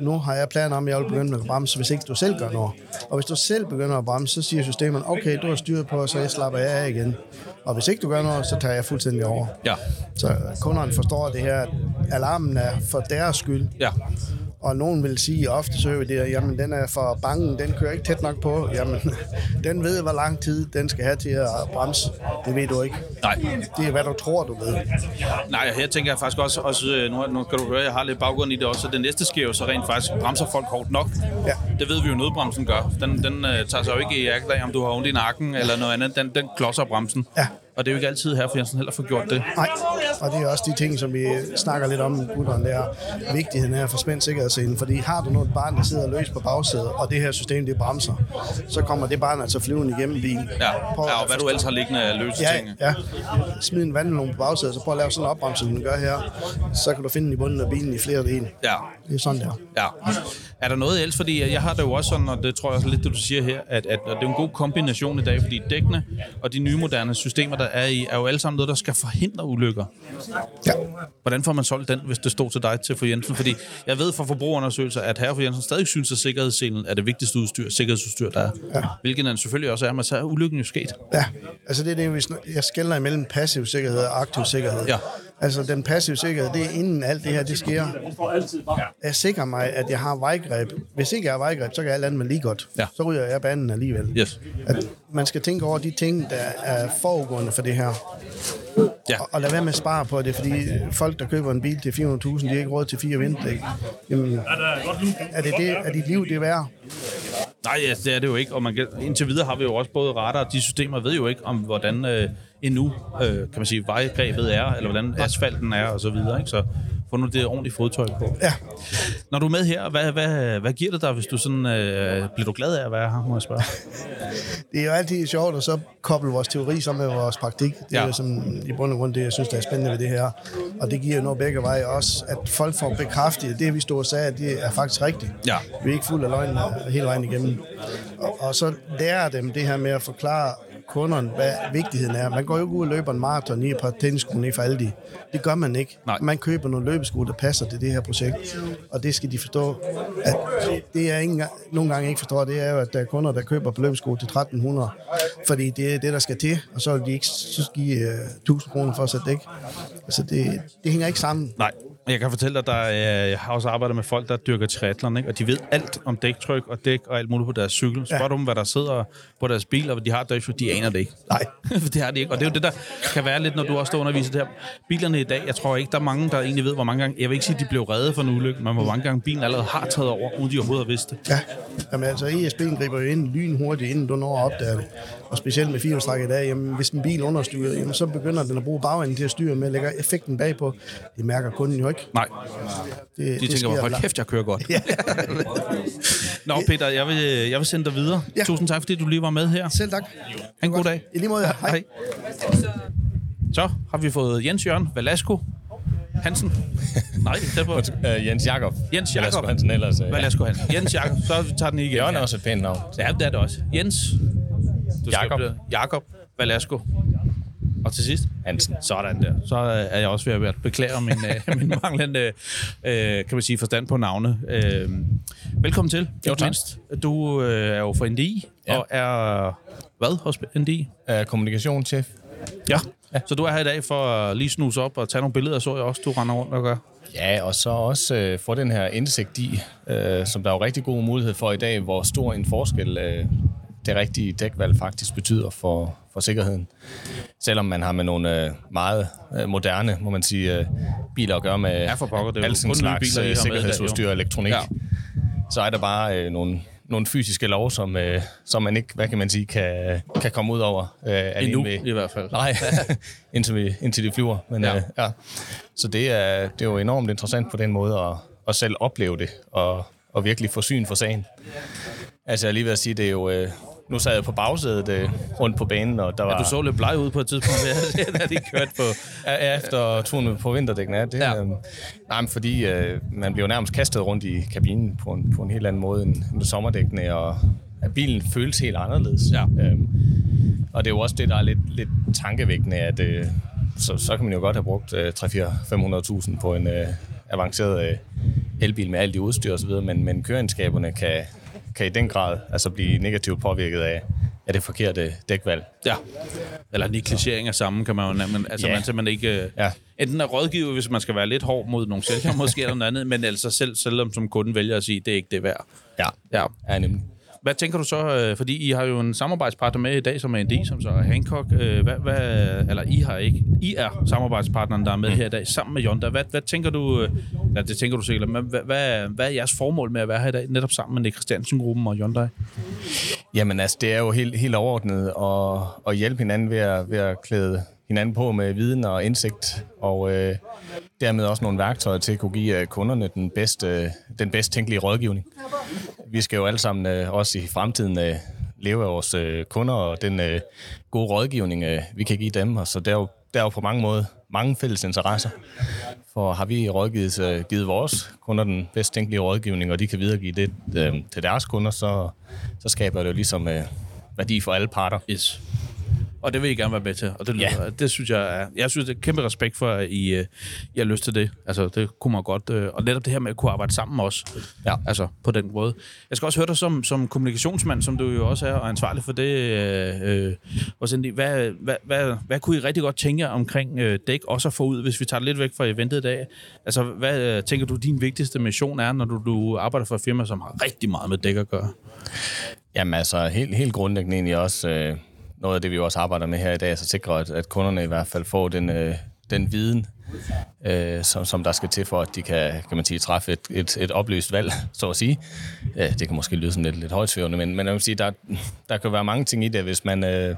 nu har jeg planer om, at jeg vil begynde at bremse, hvis ikke du selv gør noget. Og hvis du selv begynder at bremse, så siger systemet, okay, du har styret på, så jeg slapper jeg af igen. Og hvis ikke du gør noget, så tager jeg fuldstændig over. Ja. Så kunderne forstår det her, at alarmen er for deres skyld, Ja. Og nogen vil sige ofte, så hører vi det, at jamen, den er for bange, den kører ikke tæt nok på. Jamen, den ved, hvor lang tid den skal have til at bremse. Det ved du ikke. Nej. Det er, hvad du tror, du ved. Nej, her tænker jeg faktisk også, også øh, nu, nu kan du høre, jeg har lidt baggrund i det også, så det næste sker jo så rent faktisk, bremser folk hårdt nok. Ja. Det ved vi jo, nødbremsen gør. Den, den uh, tager sig jo ikke i af, om du har ondt i nakken eller noget andet. Den, den klodser bremsen. Ja. Og det er jo ikke altid her, for Jensen heller får gjort det. Nej, og det er også de ting, som vi snakker lidt om, gutterne, der vigtigheden af at få spændt sikkerhedsselen. Fordi har du noget barn, der sidder løs på bagsædet, og det her system, det bremser, så kommer det barn altså flyvende igennem bilen. Ja, Prøv ja og hvad du ellers har liggende af løse Ja, ting. ja. Smid en vandmelon på bagsædet, så prøv at lave sådan en opbremse, som den gør her. Så kan du finde den i bunden af bilen i flere dele. Ja. Det er sådan der. Ja. Er der noget ellers? Fordi jeg har det jo også sådan, og det tror jeg også lidt, det du siger her, at, at, at det er en god kombination i dag, fordi dækkene og de nye moderne systemer, der er i, er jo alle sammen noget, der skal forhindre ulykker. Ja. Hvordan får man solgt den, hvis det stod til dig til for Jensen? Fordi jeg ved fra forbrugerundersøgelser, at herre for Jensen stadig synes, at sikkerhedsselen er det vigtigste udstyr, sikkerhedsudstyr, der er. Ja. Hvilket den selvfølgelig også er, men så er ulykken jo sket. Ja, altså det er det, vi snak- jeg skældner imellem passiv sikkerhed og aktiv sikkerhed. Ja. Altså den passive sikkerhed, det er inden alt det her, det sker. Jeg sikrer mig, at jeg har vejgreb. Hvis ikke jeg har vejgreb, så kan alt andet være lige godt. Ja. Så ryger jeg banen alligevel. Yes. At man skal tænke over de ting, der er forudgående for det her. Ja. Og, og lad være med at spare på det, fordi folk, der køber en bil til 400.000, de har ikke råd til fire vinterdæk. Jamen, er det, det, er dit liv det værd? Nej, ja, det er det jo ikke. Og man kan, indtil videre har vi jo også både radar og de systemer ved jo ikke om, hvordan øh, endnu, øh, kan man sige, vejgrebet er, eller hvordan asfalten er, og så videre. Ikke? Så få nu det ordentlige fodtøj på. Ja. Når du er med her, hvad, hvad, hvad giver det dig, hvis du sådan, øh, bliver du glad af at være her, må jeg spørge? Det er jo altid sjovt at så koble vores teori sammen med vores praktik. Det er Ja. jo som, i bund og grund det, jeg synes, der er spændende ved det her. Og det giver jo noget begge veje også, at folk får bekræftet, at det, vi stod og sagde, det er faktisk rigtigt. Ja. Vi er ikke fuld af løgn øh, hele vejen igennem. Og, og så lærer dem det her med at forklare kunderne, hvad vigtigheden er. Man går jo ikke ud og løber en maraton i et par tennissko ned for alle de. Det gør man ikke. Nej. Man køber nogle løbesko, der passer til det her projekt. Og det skal de forstå. At det er ikke, engang- nogle gange ikke forstår, det er jo, at der er kunder, der køber på løbesko til 1300. Fordi det er det, der skal til. Og så vil de ikke så give uh, 1000 kroner for at sætte dæk. Altså det, det hænger ikke sammen. Nej. Jeg kan fortælle dig, at der jeg har også arbejdet med folk, der dyrker triathlon, ikke? og de ved alt om dæktryk og dæk og alt muligt på deres cykel. Spørg ja. dem, hvad der sidder på deres bil, og hvad de har dæktryk, de aner det ikke. Nej. Det har de ikke. Og det er jo det, der kan være lidt, når du også står og underviser det her. Bilerne i dag, jeg tror ikke, der er mange, der egentlig ved, hvor mange gange... Jeg vil ikke sige, at de blev reddet for en ulykke, men hvor mange gange bilen allerede har taget over, uden de overhovedet har vidst det. Ja, Jamen, altså ESP'en griber jo ind lynhurtigt, inden du når at opdage det. Og specielt med firehjulstræk i dag, jamen, hvis en bil understyrer, jamen, så begynder den at bruge bagenden til at styre med, lægger effekten bagpå. Det mærker kunden jo ikke. Nej, Det, de tænker, hold kæft, jeg kører godt. Ja. Nå, Peter, jeg vil, jeg vil sende dig videre. Ja. Tusind tak, fordi du lige var med her. Selv tak. Ha' en god dag. I lige måde, hej. Hej. Så har vi fået Jens Jørgen Velasco Hansen. Nej, det var Uh, Jens Jakob. Jens Jakob. gå Hansen ellers. Uh, Velasco Hansen. Jens Jakob. Så tager den igen. Jørgen er også et pænt navn. Ja, det er det også. Jens. Du Jakob. Jakob Velasco. Og til sidst? Hansen. Sådan der. Så er jeg også ved at beklage min, øh, min manglende øh, kan man sige, forstand på navne. Øh, velkommen til. Jo, tak. mindst. Du øh, er jo fra NDI, ja. Og er hvad hos NDI? Uh, kommunikationschef. Ja. ja. Så du er her i dag for at lige snuse op og tage nogle billeder, så jeg også, du render rundt og gør. Ja, og så også øh, få den her indsigt i, øh, som der er jo rigtig god mulighed for i dag, hvor stor en forskel øh, det rigtige dækvalg faktisk betyder for, for sikkerheden. Selvom man har med nogle øh, meget øh, moderne, må man sige, øh, biler at gøre med Ja, for pokker, det er slags biler, sikkerhedsudstyr og elektronik, Ja. så er der bare øh, nogle, nogle fysiske lov, som, øh, som man ikke, hvad kan man sige, kan, kan komme ud over. Øh, Endnu, med- i hvert fald. Nej, indtil, vi, indtil de flyver. Men, Ja. ja. Øh, ja. Så det er, det er jo enormt interessant på den måde at, at selv opleve det, og, og virkelig få syn for sagen. Altså jeg er lige ved at sige, det er jo... Øh, nu sad jeg på bagsædet øh, rundt på banen, og der var... Ja, du så lidt bleg ud på et tidspunkt, da de kørte på... Ja, efter turen på vinterdækkene. Ja, det, Ja. Øh, nej, men fordi øh, man bliver nærmest kastet rundt i kabinen på en, på en helt anden måde end, end sommerdækkene, og at bilen føles helt anderledes. Ja. Øhm, og det er jo også det, der er lidt, lidt tankevækkende, at øh, så, så kan man jo godt have brugt øh, 300-500.000 på en øh, avanceret øh, elbil med alt det udstyr osv., men, men køreegenskaberne kan, kan i den grad altså blive negativt påvirket af, af det forkerte dækvalg. Ja. Eller negligering af sammen, kan man jo nærmest... Altså, Ja. man simpelthen ikke... øh, Ja. Enten er rådgiver, hvis man skal være lidt hård mod nogle sælgere, måske eller noget andet, men altså selv, selvom som kunden vælger at sige, det er ikke det værd. Ja, Ja. ja nemlig. Hvad tænker du så, øh, fordi I har jo en samarbejdspartner med i dag, som er ND, som så er Hancock. Øh, Hvad, hvad, eller I har ikke. I er samarbejdspartneren, der er med her i dag, sammen med Honda. Hvad, hvad tænker du, øh, ja, det tænker du sikkert, men hvad, hvad, hvad er jeres formål med at være her i dag, netop sammen med Nick Christiansen-gruppen og Hyundai? Jamen altså, det er jo helt, helt overordnet at, at hjælpe hinanden ved at, ved at klæde hinanden på med viden og indsigt, og øh, dermed også nogle værktøjer til at kunne give øh, kunderne den bedste, den bedst tænkelige rådgivning. Vi skal jo alle sammen øh, også i fremtiden øh, leve af vores øh, kunder og den øh, gode rådgivning, øh, vi kan give dem, og så der er jo, der er jo på mange måder mange fælles interesser. For har vi rådgivet øh, givet vores kunder den bedst tænkelige rådgivning, og de kan videregive det øh, til deres kunder, så, så skaber det jo ligesom øh, værdi for alle parter. Yes. Og det vil I gerne være med til, og det, Ja. det synes jeg er, jeg synes, det er kæmpe respekt for, at I, øh, I har lyst til det. Altså, det kunne man godt, øh, og netop det her med at kunne arbejde sammen også, Ja. altså på den måde. Jeg skal også høre dig som, som kommunikationsmand, som du jo også er, og ansvarlig for det. Øh, øh, hvad, hvad, hvad, hvad kunne I rigtig godt tænke jer omkring øh, dæk, også at få ud, hvis vi tager det lidt væk fra eventet i dag? Altså, hvad øh, tænker du, din vigtigste mission er, når du, du arbejder for et firma, som har rigtig meget med dæk at gøre? Jamen altså, helt, helt grundlæggende egentlig også øh, noget af det, vi også arbejder med her i dag, altså er så sikre, at, at kunderne i hvert fald får den, øh, den viden, øh, som, som der skal til for, at de kan, kan man sige, træffe et, et, et oplyst valg, så at sige. Øh, det kan måske lyde som lidt, lidt højtsvævende, men, men jeg vil sige, der, der kan være mange ting i det, hvis man, øh,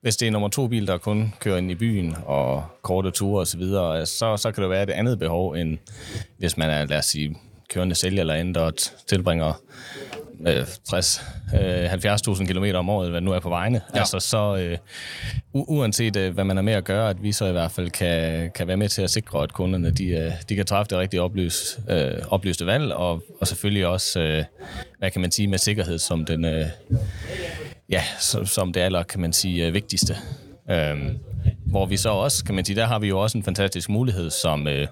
hvis det er nummer to bil, der kun kører ind i byen og korte ture osv., så, videre, øh, så, så kan det være et andet behov, end hvis man er, lad os sige, kørende sælger eller andet, og tilbringer øh, 60 øh, 70.000 km om året, hvad nu er på vejene. Ja. Altså, så øh, uanset øh, hvad man er med at gøre, at vi så i hvert fald kan, kan være med til at sikre, at kunderne de, øh, de kan træffe det rigtige oplys, øh, oplyste valg, og, og selvfølgelig også, øh, hvad kan man sige, med sikkerhed som den... Øh, ja, som, som det aller, kan man sige, øh, vigtigste. Øhm, hvor vi så også, kan man sige, der har vi jo også en fantastisk mulighed som øh,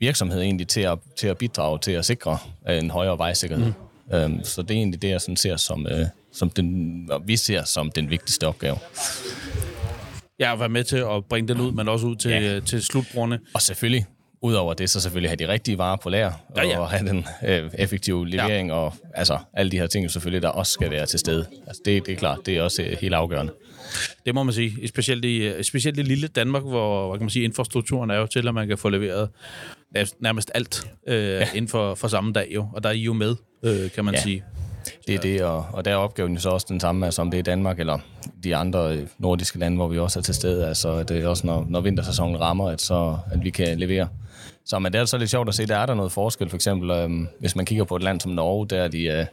virksomhed egentlig til at, til at bidrage til at sikre øh, en højere vejsikkerhed. Mm. Øhm, så det er egentlig det, jeg sådan ser som, øh, som den, og vi ser som den vigtigste opgave. Ja, at være med til at bringe den ud, men også ud til, Ja. ja. til slutbrugerne. Og selvfølgelig, udover det, så selvfølgelig have de rigtige varer på lager, Ja, ja. og have den øh, effektive levering, ja. og altså alle de her ting selvfølgelig, der også skal være til stede. Altså, det, det er klart, det er også øh, helt afgørende. Det må man sige. Specielt i, specielt i lille Danmark, hvor hvad kan man sige, infrastrukturen er jo til, at man kan få leveret nærmest- nærmest alt øh, ja. inden for, for samme dag. Jo. Og der er I jo med, øh, kan man Ja. sige. Det er det, og, og der er opgaven jo så også den samme, altså om det er Danmark eller de andre øh, nordiske lande, hvor vi også er til stede. Altså det er også, når, når vintersæsonen rammer, at, så, at vi kan levere. Så men det er så lidt sjovt at se, der er der noget forskel. For eksempel, øhm, hvis man kigger på et land som Norge, der er de, øh,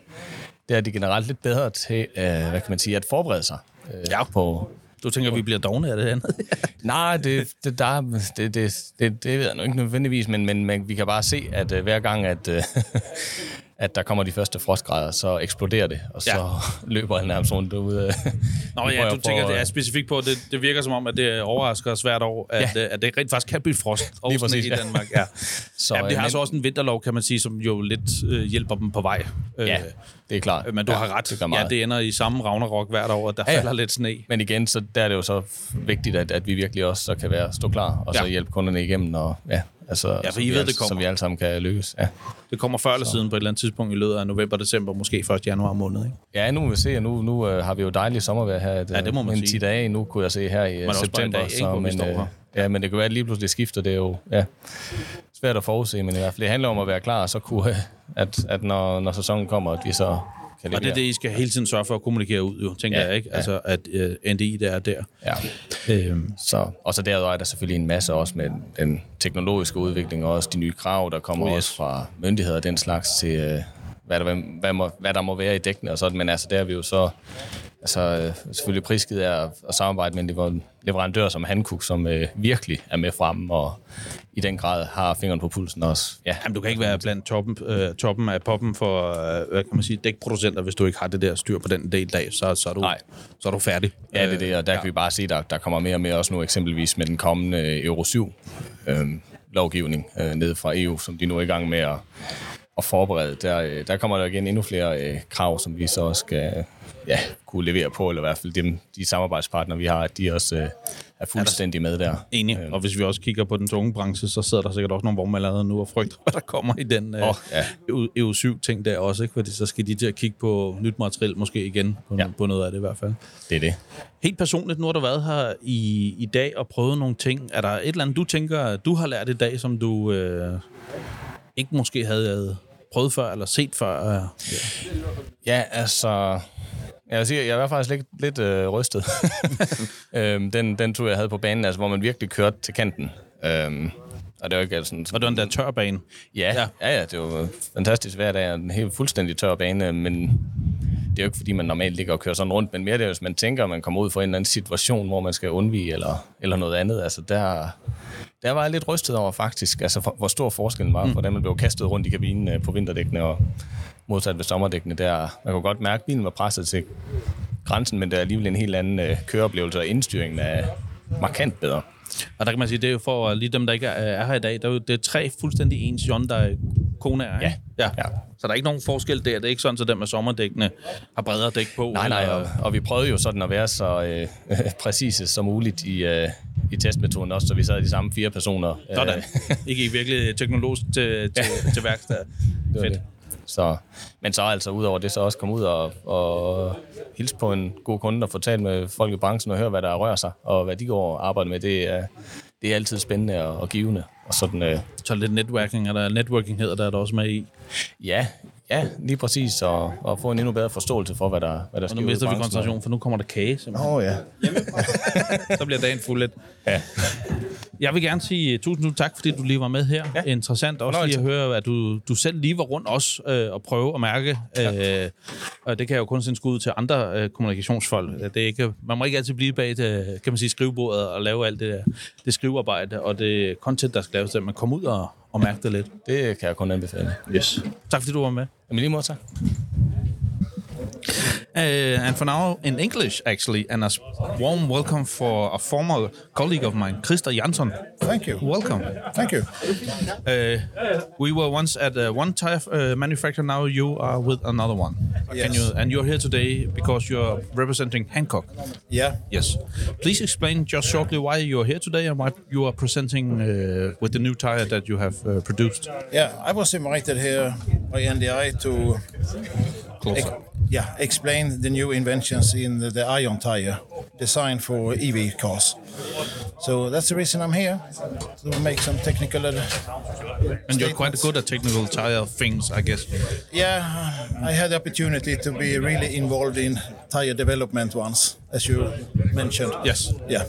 der er de generelt lidt bedre til, øh, hvad kan man sige, at forberede sig øh, Ja. på, Du tænker, at vi bliver dogne af det andet? Nej, det, det, der, det, det, det, det ved jeg nu ikke nødvendigvis, men, men, men vi kan bare se, at uh, hver gang, at, uh, at der kommer de første frostgrader, så eksploderer det, og så Ja. ja. løber han nærmest rundt derude. Nå ja, du tænker, det er specifikt på, det, det virker som om, at det overrasker os hvert år, at, ja. at det rent faktisk kan blive frost og præcis, i ja. Danmark. Ja. Så, Så, Jamen, det har men- så også en vinterlov, kan man sige, som jo lidt øh, hjælper dem på vej. Ja, Øh, det er klart. men du ja, har ret. Det ja, det ender i samme Ragnarok hvert år, at der Ja, ja, ja. falder lidt sne. Men igen, så der er det jo så vigtigt, at, at vi virkelig også så kan være stå klar, og så Ja. hjælpe kunderne igennem, og ja, altså, Ja, for så I ved, alle- det kommer. Så vi alle sammen kan lykkes. Ja. Det kommer før eller siden på et eller andet tidspunkt i løbet af november, december, måske 1. januar måned. Ikke? Ja, nu må vi se, og nu, nu øh, har vi jo dejligt sommervejr her. Et, Ja, det må man en sige. 10 dage, nu kunne jeg se her i øh, en september. dag, vi men, øh, her. ja, men det kan være, at lige pludselig skifter. Det er jo ja, svært at forudse, men i hvert fald det handler om at være klar, og så kunne, øh, at, at når, når sæsonen kommer, at vi så Og det er det, I skal hele tiden sørge for at kommunikere ud, jo, tænker Ja, ja, jeg, ikke? ja. Altså, at øh, NDI, der er der. Ja. Øhm, Så, og så derudover er der selvfølgelig en masse også med den teknologiske udvikling, og også de nye krav, der kommer yes. yes. også fra myndigheder og den slags til, øh, hvad, der, hvad, må, hvad der må være i dækkene og sådan. Men altså, der er vi jo så altså, øh, selvfølgelig prisgivet af at, samarbejde med en lever- leverandør som Hankook, som øh, virkelig er med frem og i den grad har fingeren på pulsen også. Ja, Jamen, du kan ikke være blandt toppen, øh, toppen af poppen for, øh, hvad kan man sige, dækproducenter, hvis du ikke har det der styr på den del dag, så, så, er, du, Nej. så er du færdig. Ja, det er det, og der Øh, kan vi bare se, der, der kommer mere og mere også nu eksempelvis med den kommende Euro 7 øh, lovgivning øh, ned fra EU, som de nu er i gang med at, at forberede. Der, øh, der kommer der igen endnu flere øh, krav, som vi så også skal ja, kunne levere på, eller i hvert fald dem, de samarbejdspartnere, vi har, at de også øh, er fuldstændig med der. Enig. Og hvis vi også kigger på den tunge branche, så sidder der sikkert også nogle vognmænd allerede nu og frygter, hvad der kommer i den øh, Åh, ja. EU7-ting der også, ikke? Fordi så skal de til at kigge på nyt materiel måske igen, på, ja. På noget af det i hvert fald. Det er det. Helt personligt, nu har du været her i, i dag og prøvet nogle ting. Er der et eller andet, du tænker, du har lært i dag, som du øh, ikke måske havde prøvet før, eller set før? Ja. Ja, altså... Jeg vil sige, jeg var faktisk lidt, lidt øh, rystet. øhm, den, den tur, jeg havde på banen, altså, hvor man virkelig kørte til kanten. Øhm, og det var ikke sådan... Og det var den der tørbane. Ja, ja, ja, ja det var fantastisk hver dag, en helt fuldstændig tør bane, men det er jo ikke, fordi man normalt ligger og kører sådan rundt, men mere det er, hvis man tænker, at man kommer ud for en eller anden situation, hvor man skal undvige eller, eller noget andet. Altså, der, der var jeg lidt rystet over faktisk, altså, for, hvor stor forskellen var, mm. hvordan man blev kastet rundt i kabinen øh, på vinterdækkene og modsat ved sommerdækkene. Der, man kunne godt mærke, at bilen var presset til grænsen, men der er alligevel en helt anden øh, køreoplevelse, og indstyringen er markant bedre. Og der kan man sige, det er jo for lige dem, der ikke er, er her i dag, der er jo, det er tre fuldstændig ens Hyundai Kona, ikke? Ja. ja. Ja. Så der er ikke nogen forskel der. Det er ikke sådan, at dem med sommerdækkene har bredere dæk på. Nej, nej, og, og vi prøvede jo sådan at være så øh, præcise som muligt i, øh, i testmetoden også, så vi sad de samme fire personer. Sådan. Øh, I gik virkelig teknologisk til, til, til værksted. det Fedt. det. Så, men så altså udover det, så også komme ud og, og hilse på en god kunde og få talt med folk i branchen og høre, hvad der rører sig, og hvad de går og arbejder med. Det er, det er altid spændende og, og givende. Og sådan, øh, Så lidt networking, eller networking hedder der, er der også med i. ja, Ja, lige præcis, og, og få en endnu bedre forståelse for, hvad der, hvad der Og sker nu ude i mister vi koncentration, for nu kommer der kage. simpelthen. Åh oh, ja. Så bliver dagen fuld lidt. ja. Jeg vil gerne sige tusind, tusind tak, fordi du lige var med her. Ja. Interessant også lige at høre, at du, du selv lige var rundt også øh, og prøve at mærke. Øh, og det kan jeg jo kun sende skud til andre øh, kommunikationsfolk. Det er ikke, man må ikke altid blive bag det, kan man sige, skrivebordet og lave alt det, der, det skrivearbejde og det content, der skal laves. Man kommer ud og, og mærke det lidt. Det kan jeg kun anbefale. Yes. Tak fordi du var med. Jamen lige måde, tak. Uh, and for now, in English, actually, and a warm welcome for a former colleague of mine, Christa Jansson. Thank you. Welcome. Thank you. Uh, we were once at uh, one tire uh, manufacturer. Now you are with another one. Can Yes. you? And you're here today because you're representing Hancock. Yeah. Yes. Please explain just shortly why you're here today and what you are presenting uh, with the new tire that you have uh, produced. Yeah, I was invited here by NDI to yeah, explain the new inventions in the, the ion tire designed for EV cars. So that's the reason I'm here to make some technical. ad- And you're quite good at technical tire things, I guess. Yeah, I had the opportunity to be really involved in tire development once, as you mentioned. Yes. Yeah.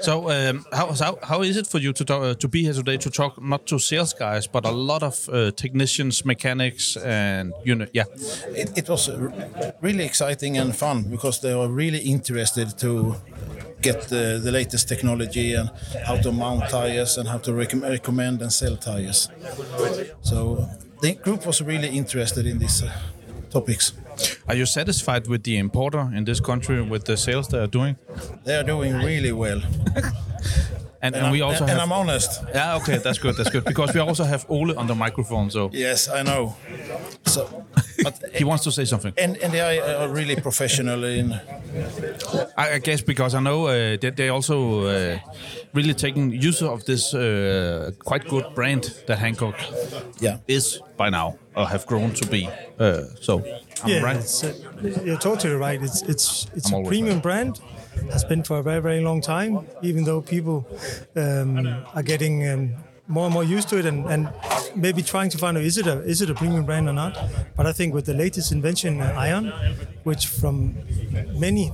So, um, how, how, how is it for you to talk, uh, to be here today to talk not to sales guys, but a lot of uh, technicians, mechanics, and you know, yeah, it, it was really exciting and fun because they were really interested to get the, the latest technology and how to mount tires and how to rec- recommend and sell tires. So the group was really interested in these uh, topics. Are you satisfied with the importer in this country with the sales they are doing? They are doing really well. And, and, I'm- we also and have. I'm honest. yeah, okay, that's good. That's good because we also have Ole on the microphone, so Yes, I know. So, but he wants to say something. and, and they are really professional in I, I guess because I know uh, that they also uh, really taking use of this uh, quite good brand that Hancock yeah. is by now or have grown to be. Uh, so, I'm yeah, right. it's, uh, you're totally right. It's it's it's I'm a premium right. brand. Has been for a very very long time. Even though people um, are getting um, more and more used to it, and, and maybe trying to find out is it a is it a premium brand or not. But I think with the latest invention, uh, Ion, which from many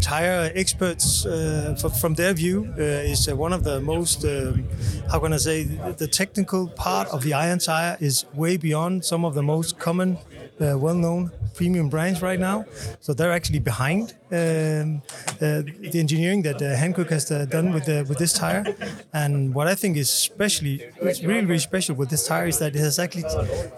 tire experts, uh, f- from their view, uh, is uh, one of the most, um, how can I say, the technical part of the iron tire is way beyond some of the most common, uh, well-known premium brands right now. So they're actually behind um, uh, the engineering that uh, Hankook has uh, done with with this tire. And what I think is especially, it's really really special with this tire is that it has actually,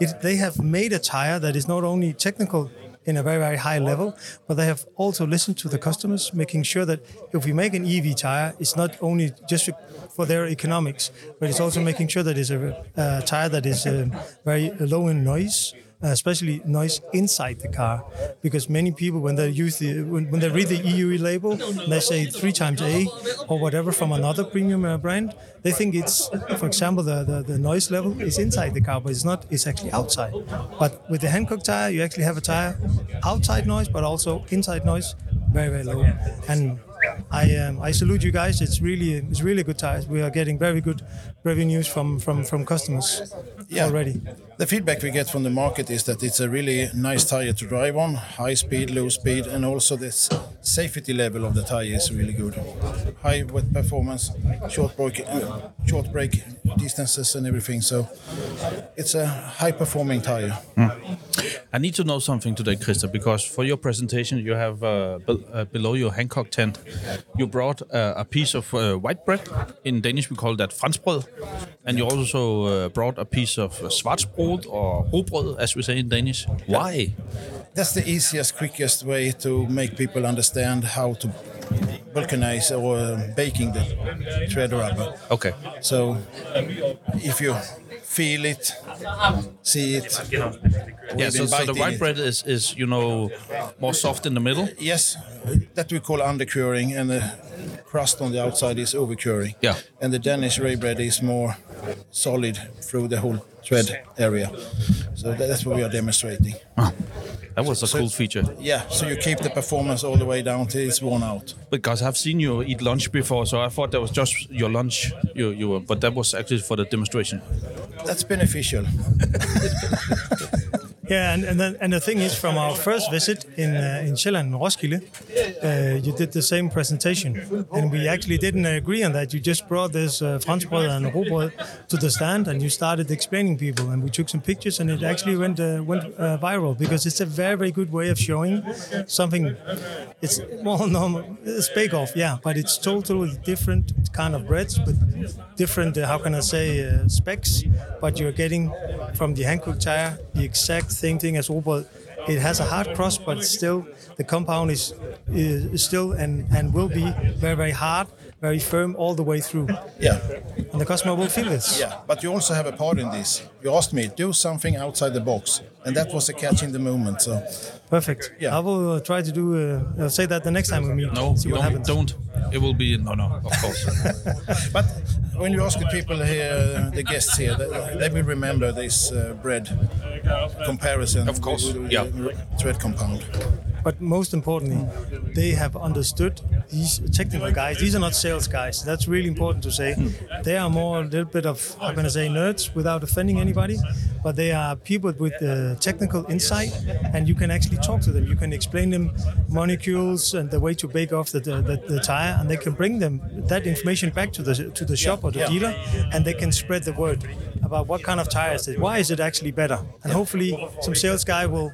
it, they have made a tire that is not only technical in a very, very high level, but they have also listened to the customers, making sure that if we make an EV tire, it's not only just for their economics, but it's also making sure that it's a, tire that is uh, very low in noise, especially noise inside the car, because many people when they use the when, when they read the EU label, they say three times A or whatever from another premium uh, brand, they think it's, for example, the, the, the noise level is inside the car, but it's not. It's actually outside. But with the Hankook tire, you actually have a tire outside noise, but also inside noise, very very low. And I um, I salute you guys. It's really it's really good tires. We are getting very good revenues from from from customers Yeah. already. The feedback we get from the market is that it's a really nice tire to drive on, high speed, low speed, and also the safety level of the tire is really good. High wet performance, short break, uh, short break distances, and everything. So it's a high performing tire. I need to know something today, Krista, because for your presentation, you have uh, be- uh, below your Hancock tent, you brought uh, a piece of uh, white bread. In Danish, we call that franskbrød. And you also uh, brought a piece of svartsbrød or robrød, as we say in Danish. Why? That's the easiest, quickest way to make people understand how to vulcanize or uh, baking the thread rubber. Okay. So if you feel it, see it, Yeah, so, so the white bread is, is, you know, more soft in the middle. Yes, that we call undercuring, and the crust on the outside is overcuring. Yeah. And the Danish ray bread is more solid through the whole thread area. So that's what we are demonstrating. Ah, that was a cool feature. Yeah, so you keep the performance all the way down till it's worn out. Because I've seen you eat lunch before, so I thought that was just your lunch. You, you were, but that was actually for the demonstration. That's beneficial. Yeah, and, and, then, and the thing is, from our first visit in uh, in Sjælland, Roskilde, uh, you did the same presentation, and we actually didn't agree on that. You just brought this uh, franskbrød and robrød to the stand, and you started explaining people, and we took some pictures, and it actually went uh, went uh, viral because it's a very very good way of showing something. It's well, normal, it's bake off, yeah, but it's totally different kind of breads, but different. Uh, how can I say uh, specs? But you're getting from the Hankook tire the exact same thing as Robrød. It has a hard crust, but still the compound is, is still and, and will be very very hard, very firm all the way through, Yeah, and the customer will feel this. yeah. But you also have a part in this. You asked me do something outside the box, and that was a catch in the moment. So Perfect. Yeah. I will uh, try to do. Uh, I'll say that the next time we meet. No, see what don't, happens. don't. It will be no, no. Of course. But when you ask the people here, the guests here, they, they will remember this uh, bread comparison. Of course, with- with yeah. the Thread compound. But most importantly, they have understood these technical guys. These are not sales guys. That's really important to say. They are more a little bit of, I'm going to say, nerds without offending But they are people with uh, technical insight, and you can actually talk to them. You can explain them molecules and the way to bake off the, the, the, the tire, and they can bring them that information back to the to the shop or the dealer, and they can spread the word about what kind of tires it. Why is it actually better? And hopefully, some sales guy will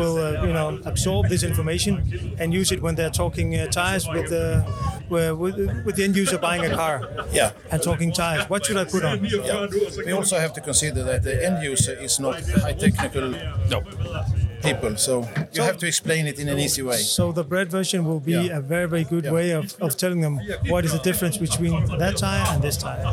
will uh, you know absorb this information and use it when they're talking uh, tires with the with, with the end user buying a car Yeah. and talking tires. What should I put on? Yeah. We also have to consider that the end user is not high technical no. people, so you have to explain it in an easy way. So the bread version will be Yeah. a very very good Yeah. way of, of telling them what is the difference between that tire and this tire.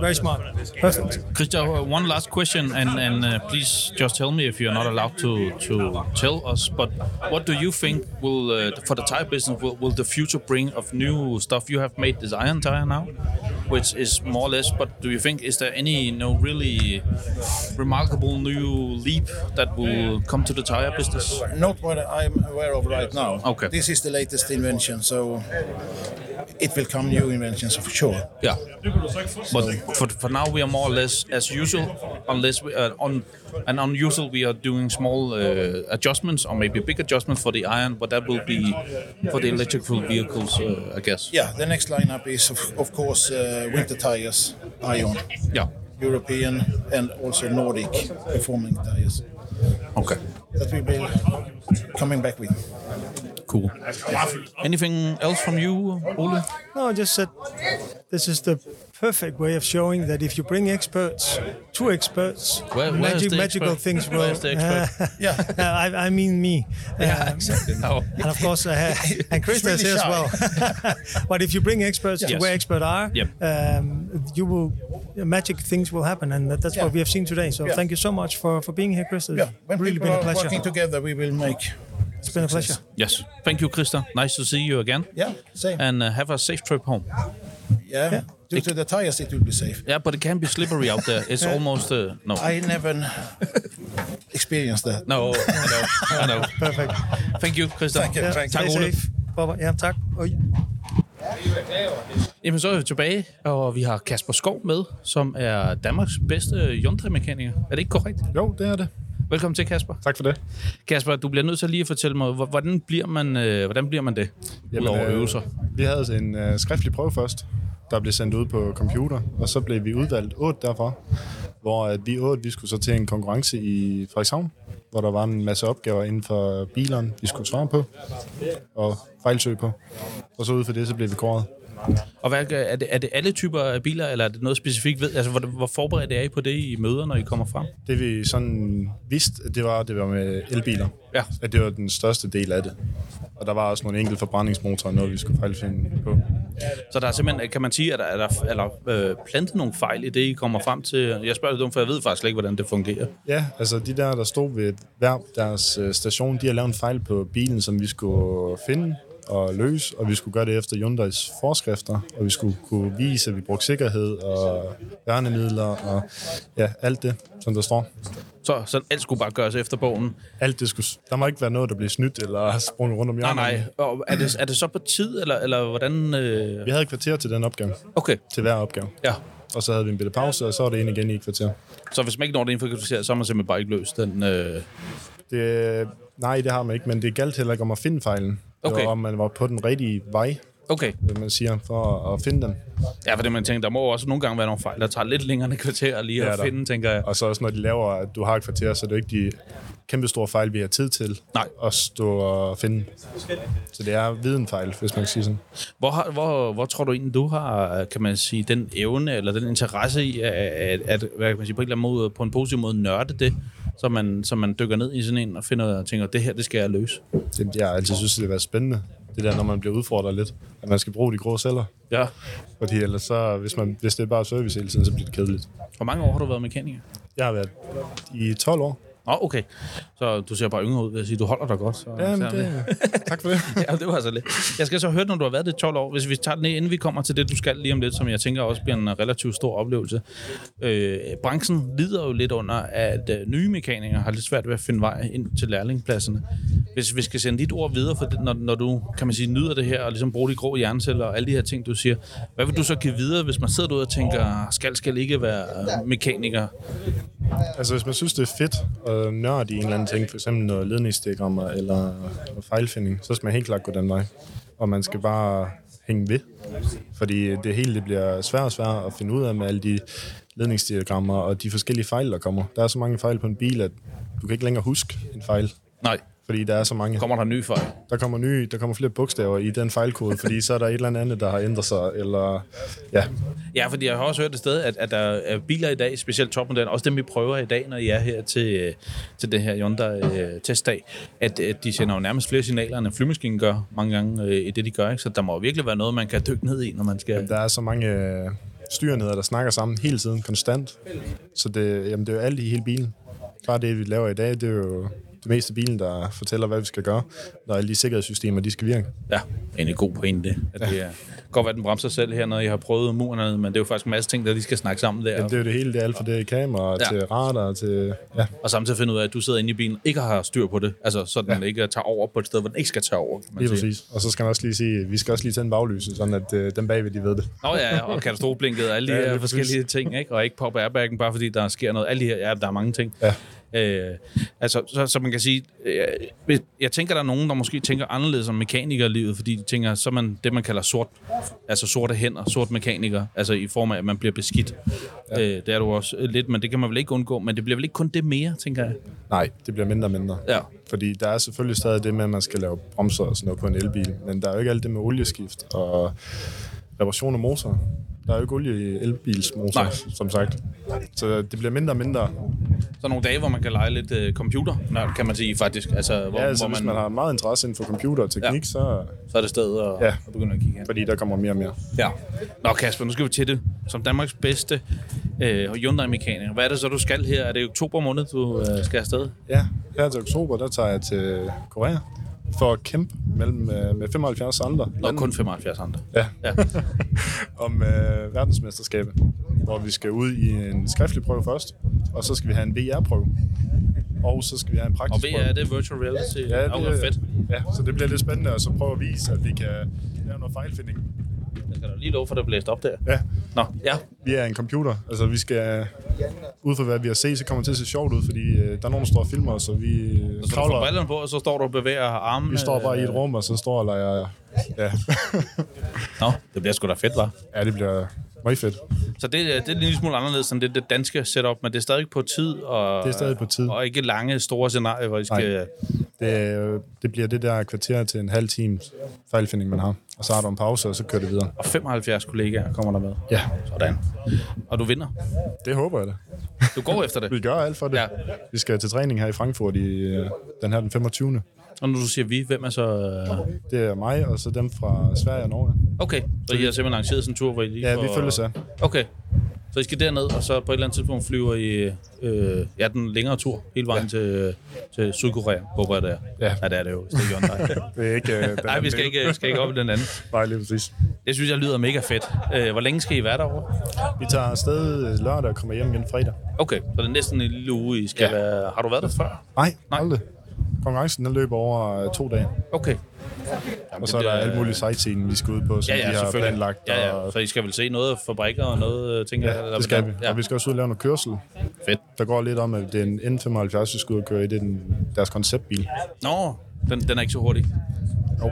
Very smart. Perfect. Christian, uh, one last question, and, and uh, please just tell me if you're not allowed to, to tell us. But what do you think will, uh, for the tire business, will, will the future bring of new stuff? You have made this iron tire now, which is more or less. But do you think is there any, you know, really remarkable new leap that will come to the tire business? Not what I'm aware of right now. Okay. This is the latest invention, so it will come new inventions for sure. Yeah. But for, for now, we are more or less as usual, unless we uh, on and unusual we are doing small uh, adjustments or maybe big adjustments for the iron, but that will be for the electrical vehicles, uh, I guess. Yeah, the next lineup is of, of course uh, winter tires, Ion, Yeah. European and also Nordic performing tires. Okay. That we will be coming back with. Cool. Anything else from you, Ole? No, I just said this is the perfect way of showing that if you bring experts, two experts, Where- where is magic, magical expert? things will. Where is the expert? Yeah. I, I mean me. Yeah, Um, exactly. No. and of course, uh, and Chris is really here as well. but if you bring experts to Yes. where experts are, Yep. um, you will magic things will happen, and that, that's Yeah. what we have seen today. So Yeah. thank you so much for, for being here, Chris. It's Yeah, when really been a pleasure. working together, we will make. It's been a pleasure. Yes. Thank you, Krista. Nice to see you again. Yeah, same. And uh, have a safe trip home. Yeah, due to the tires, it will be safe. Yeah, but it can be slippery out there. It's almost uh, no. I never experienced that. No, I know. I know. Perfect. Thank you, Krista. Thank you. Yeah, you. Ole. safe. Bye-bye. Ja, tak. Oj. Jamen, så er vi tilbage, og vi har Kasper Skov med, som er Danmarks bedste Hyundai-mekaniker. Er det ikke korrekt? Jo, det er det. Velkommen til, Kasper. Tak for det. Kasper, du bliver nødt til lige at fortælle mig, hvor- hvordan bliver man, øh, hvordan bliver man det, udover øh, øvelser? Vi havde en øh, skriftlig prøve først, der blev sendt ud på computer, og så blev vi udvalgt otte derfra, hvor at vi otte vi skulle så til en konkurrence i Frederikshavn, hvor der var en masse opgaver inden for bilerne, vi skulle svare på og fejlsøge på. Og så ud for det, så blev vi kåret. Og hvad, er, det, er det alle typer af biler, eller er det noget specifikt ved? Altså, hvor, hvor forberedt er I på det i møder, når I kommer frem? Det vi sådan vidste, det var, det var med elbiler. Ja. At det var den største del af det. Og der var også nogle enkelte forbrændingsmotorer, noget vi skulle fejlfinde på. Så der er simpelthen, kan man sige, at der er der, er der øh, plantet nogle fejl i det, I kommer frem til? Jeg spørger lidt om, for jeg ved faktisk ikke, hvordan det fungerer. Ja, altså de der, der stod ved hver deres øh, station, de har lavet en fejl på bilen, som vi skulle finde og løse, og vi skulle gøre det efter Hyundais forskrifter, og vi skulle kunne vise, at vi brugte sikkerhed og værnemidler og ja, alt det, som der står. Så, så alt skulle bare gøres efter bogen? Alt det skulle, der må ikke være noget, der bliver snydt eller sprunget rundt om Nej, hjørnet. nej. Og er det, er det så på tid, eller, eller hvordan? Øh... Vi havde et kvarter til den opgave, Okay, til hver opgave. ja. og så havde vi en bitte pause, og så var det ind igen i et kvarter. Så hvis man ikke når det inden for kvarter, så har man simpelthen bare ikke løst den... Øh... Det, nej, det har man ikke, men det galt heller ikke om at finde fejlen. Okay. var, om man var på den rigtige vej, Okay. hvad man siger, for at finde den. Ja, for det man tænker, der må også nogle gange være nogle fejl, der tager lidt længere end et kvarter lige Ja, at der. finde, tænker jeg. Og så også når de laver, at du har et kvarter, så er det ikke de kæmpe store fejl, vi har tid til Nej. at stå og finde. Så det er videnfejl, hvis man kan sige sådan. Hvor, har, hvor, hvor tror du egentlig, du har, kan man sige, den evne eller den interesse i, at, at, at hvad kan man sige, på en eller anden måde, på en positiv måde nørde det, så man, så man dykker ned i sådan en og finder og tænker, det her, det skal jeg løse. Det, jeg altid synes, det har været spændende. Det der, når man bliver udfordret lidt, at man skal bruge de grå celler. Ja. Fordi ellers så, hvis, man, hvis det er bare service hele tiden, så bliver det kedeligt. Hvor mange år har du været mekaniker? Jeg har været i 12 år. Oh, okay. Så du ser bare yngre ud, vil jeg sige. Du holder dig godt. Så, Jamen, det, tak for det. ja, det var så lidt. Jeg skal så høre, når du har været det i 12 år, hvis vi tager den ned, inden vi kommer til det, du skal lige om lidt, som jeg tænker også bliver en relativt stor oplevelse. Øh, branchen lider jo lidt under, at øh, nye mekanikere har lidt svært ved at finde vej ind til lærlingpladserne. Hvis vi skal sende dit ord videre, for det, når, når du, kan man sige, nyder det her, og ligesom bruger de grå hjerneceller og alle de her ting, du siger, hvad vil du så give videre, hvis man sidder derude og tænker, skal, skal ikke være øh, mekaniker? Altså, hvis man synes, det er fedt øh, nørd i en eller anden ting, for eksempel noget ledningsdiagrammer eller fejlfinding, så skal man helt klart gå den vej. Og man skal bare hænge ved. Fordi det hele det bliver svært og svært at finde ud af med alle de ledningsdiagrammer og de forskellige fejl, der kommer. Der er så mange fejl på en bil, at du kan ikke længere huske en fejl. Nej, fordi der er så mange. kommer der en ny fejl? Der kommer nye, der kommer flere bogstaver i den fejlkode, fordi så er der et eller andet, der har ændret sig, eller ja, Ja, fordi jeg har også hørt et sted, at, at der er biler i dag, specielt topmodellen, også dem vi prøver i dag, når I er her til, til det her Hyundai øh, testdag, at, at de sender jo nærmest flere signaler, end en flymaskine gør mange gange øh, i det, de gør. Ikke? Så der må virkelig være noget, man kan dykke ned i, når man skal... Der er så mange øh, styrenheder, der snakker sammen hele tiden, konstant. Så det, jamen, det er jo alt i hele bilen. Bare det, vi laver i dag, det er jo det meste af bilen, der fortæller, hvad vi skal gøre, når alle de sikkerhedssystemer, de skal virke. Ja, en god pointe. At det er, godt være, den bremser selv her, når I har prøvet murene, men det er jo faktisk en masse ting, der de skal snakke sammen der. Jamen, det er jo det hele, det er alt fra det kamera Ja. ja. til radar til... Ja, Og samtidig finde ud af, at du sidder inde i bilen og ikke har styr på det. Altså, så den ja. ikke tager over på et sted, hvor den ikke skal tage over. Kan man lige sige. præcis. Og så skal man også lige sige, vi skal også lige tænde baglyset, sådan at øh, dem bagved, de ved det. Nå ja, ja, og katastrofeblinket og alle de Ja, ja, her lige forskellige ting, ikke? Og ikke poppe airbaggen, bare fordi der sker noget. Alle de her, ja, der er mange ting. Ja. Øh, altså, så, så man kan sige, øh, jeg tænker, der er nogen, der måske tænker anderledes om mekanikerlivet, fordi de tænker, så er man det, man kalder sort, altså sorte hænder, sort mekaniker, altså i form af, at man bliver beskidt. Ja. Øh, det er du også øh, lidt, men det kan man vel ikke undgå, men det bliver vel ikke kun det mere, tænker jeg. Nej, det bliver mindre og mindre. Ja. Fordi der er selvfølgelig stadig det med, at man skal lave bremser og sådan noget på en elbil, men der er jo ikke alt det med olieskift og reparation af motor. Der er jo ikke olie i elbilsmotor, Nej. som sagt. Så det bliver mindre og mindre. Så nogle dage, hvor man kan lege lidt øh, computer, nørd, kan man sige faktisk. Altså, hvor, Ja, altså, hvor hvis man, man har meget interesse inden for computer og teknik, Ja. så så er det sted at, Ja. at begynde at kigge hen. fordi der kommer mere og mere. Ja. Nå Kasper, nu skal vi til det. Som Danmarks bedste øh, Hyundai-mekaniker. Hvad er det så, du skal her? Er det i oktober måned, du øh, skal afsted? Ja, her til oktober, der tager jeg til Korea for at kæmpe mellem, øh, med 75 andre Nå, lande kun 75 andre. ja, Ja. om øh, verdensmesterskabet, hvor vi skal ud i en skriftlig prøve først, og så skal vi have en VR-prøve. Og så skal vi have en Og praktisk VR, prøve. er det virtual reality? Ja, det er fedt. Ja, så det bliver lidt spændende at så prøve at vise, at vi kan lave noget fejlfinding. Jeg skal da lige love for, at det blæst op der. Ja, Nå, ja. vi er en computer. Altså, vi skal... Ud fra hvad vi har set, så kommer det til at se sjovt ud, fordi øh, der er nogen, der står og filmer os, så vi øh, Så du kravler. brillerne på, og så står du og bevæger armene. Vi står bare i et rum, og så står og leger... Ja, Nå, det bliver sgu da fedt, var. ja det bliver meget fedt. Så det, er- det er en lille smule anderledes end det, det danske setup, men det er stadig på tid. Og, Det er stadig på tid. Og ikke lange, store scenarier, hvor I skal... Det, øh, det bliver det der kvarter til en halv times fejlfinding, man har. Og så har du en pause, og så kører det videre. Og 75 kollegaer kommer der med. Ja, Sådan. Og du vinder. det håber jeg da. Du går efter det. Vi gør alt for det. Ja. Ja. Vi skal til træning her i Frankfurt i øh, den her den 25. Og når du siger vi, hvem er så... øh, Det er mig, og så dem fra Sverige og Norge. Okay, så I har simpelthen arrangeret sådan en tur, hvor I lige Ja, får... vi følges af. Okay, så I skal derned, og så på et eller andet tidspunkt flyver I øh, ja, den længere tur hele vejen ja. til, til Sydkorea, håber jeg det er. Ja. ja det er det jo. Det er Hyundai. Det er ikke... Øh, den Nej, vi skal ikke, skal ikke op i den anden. Nej, lige præcis. Det synes jeg lyder mega fedt. Øh, hvor længe skal I være derovre? Vi tager afsted øh, lørdag og kommer hjem igen fredag. Okay, så det er næsten en lille uge, I skal. Ja. være... Har du været der før? Nej, Nej. aldrig. Konkurrencen den løber over øh, to dage. Okay. Og så er der alt muligt sightseeing, vi skal ud på, som Ja, ja, vi har planlagt. Ja, ja, og- for I skal vel se noget fabrikker og noget, øh, tænker jeg? Ja, det skal vi. Ja. Og vi skal også ud og lave noget kørsel. Fedt. Der går lidt om, at det er en N75, vi skal ud og køre i. Det er den, deres konceptbil. Nå, den, den er ikke så hurtig. Jo.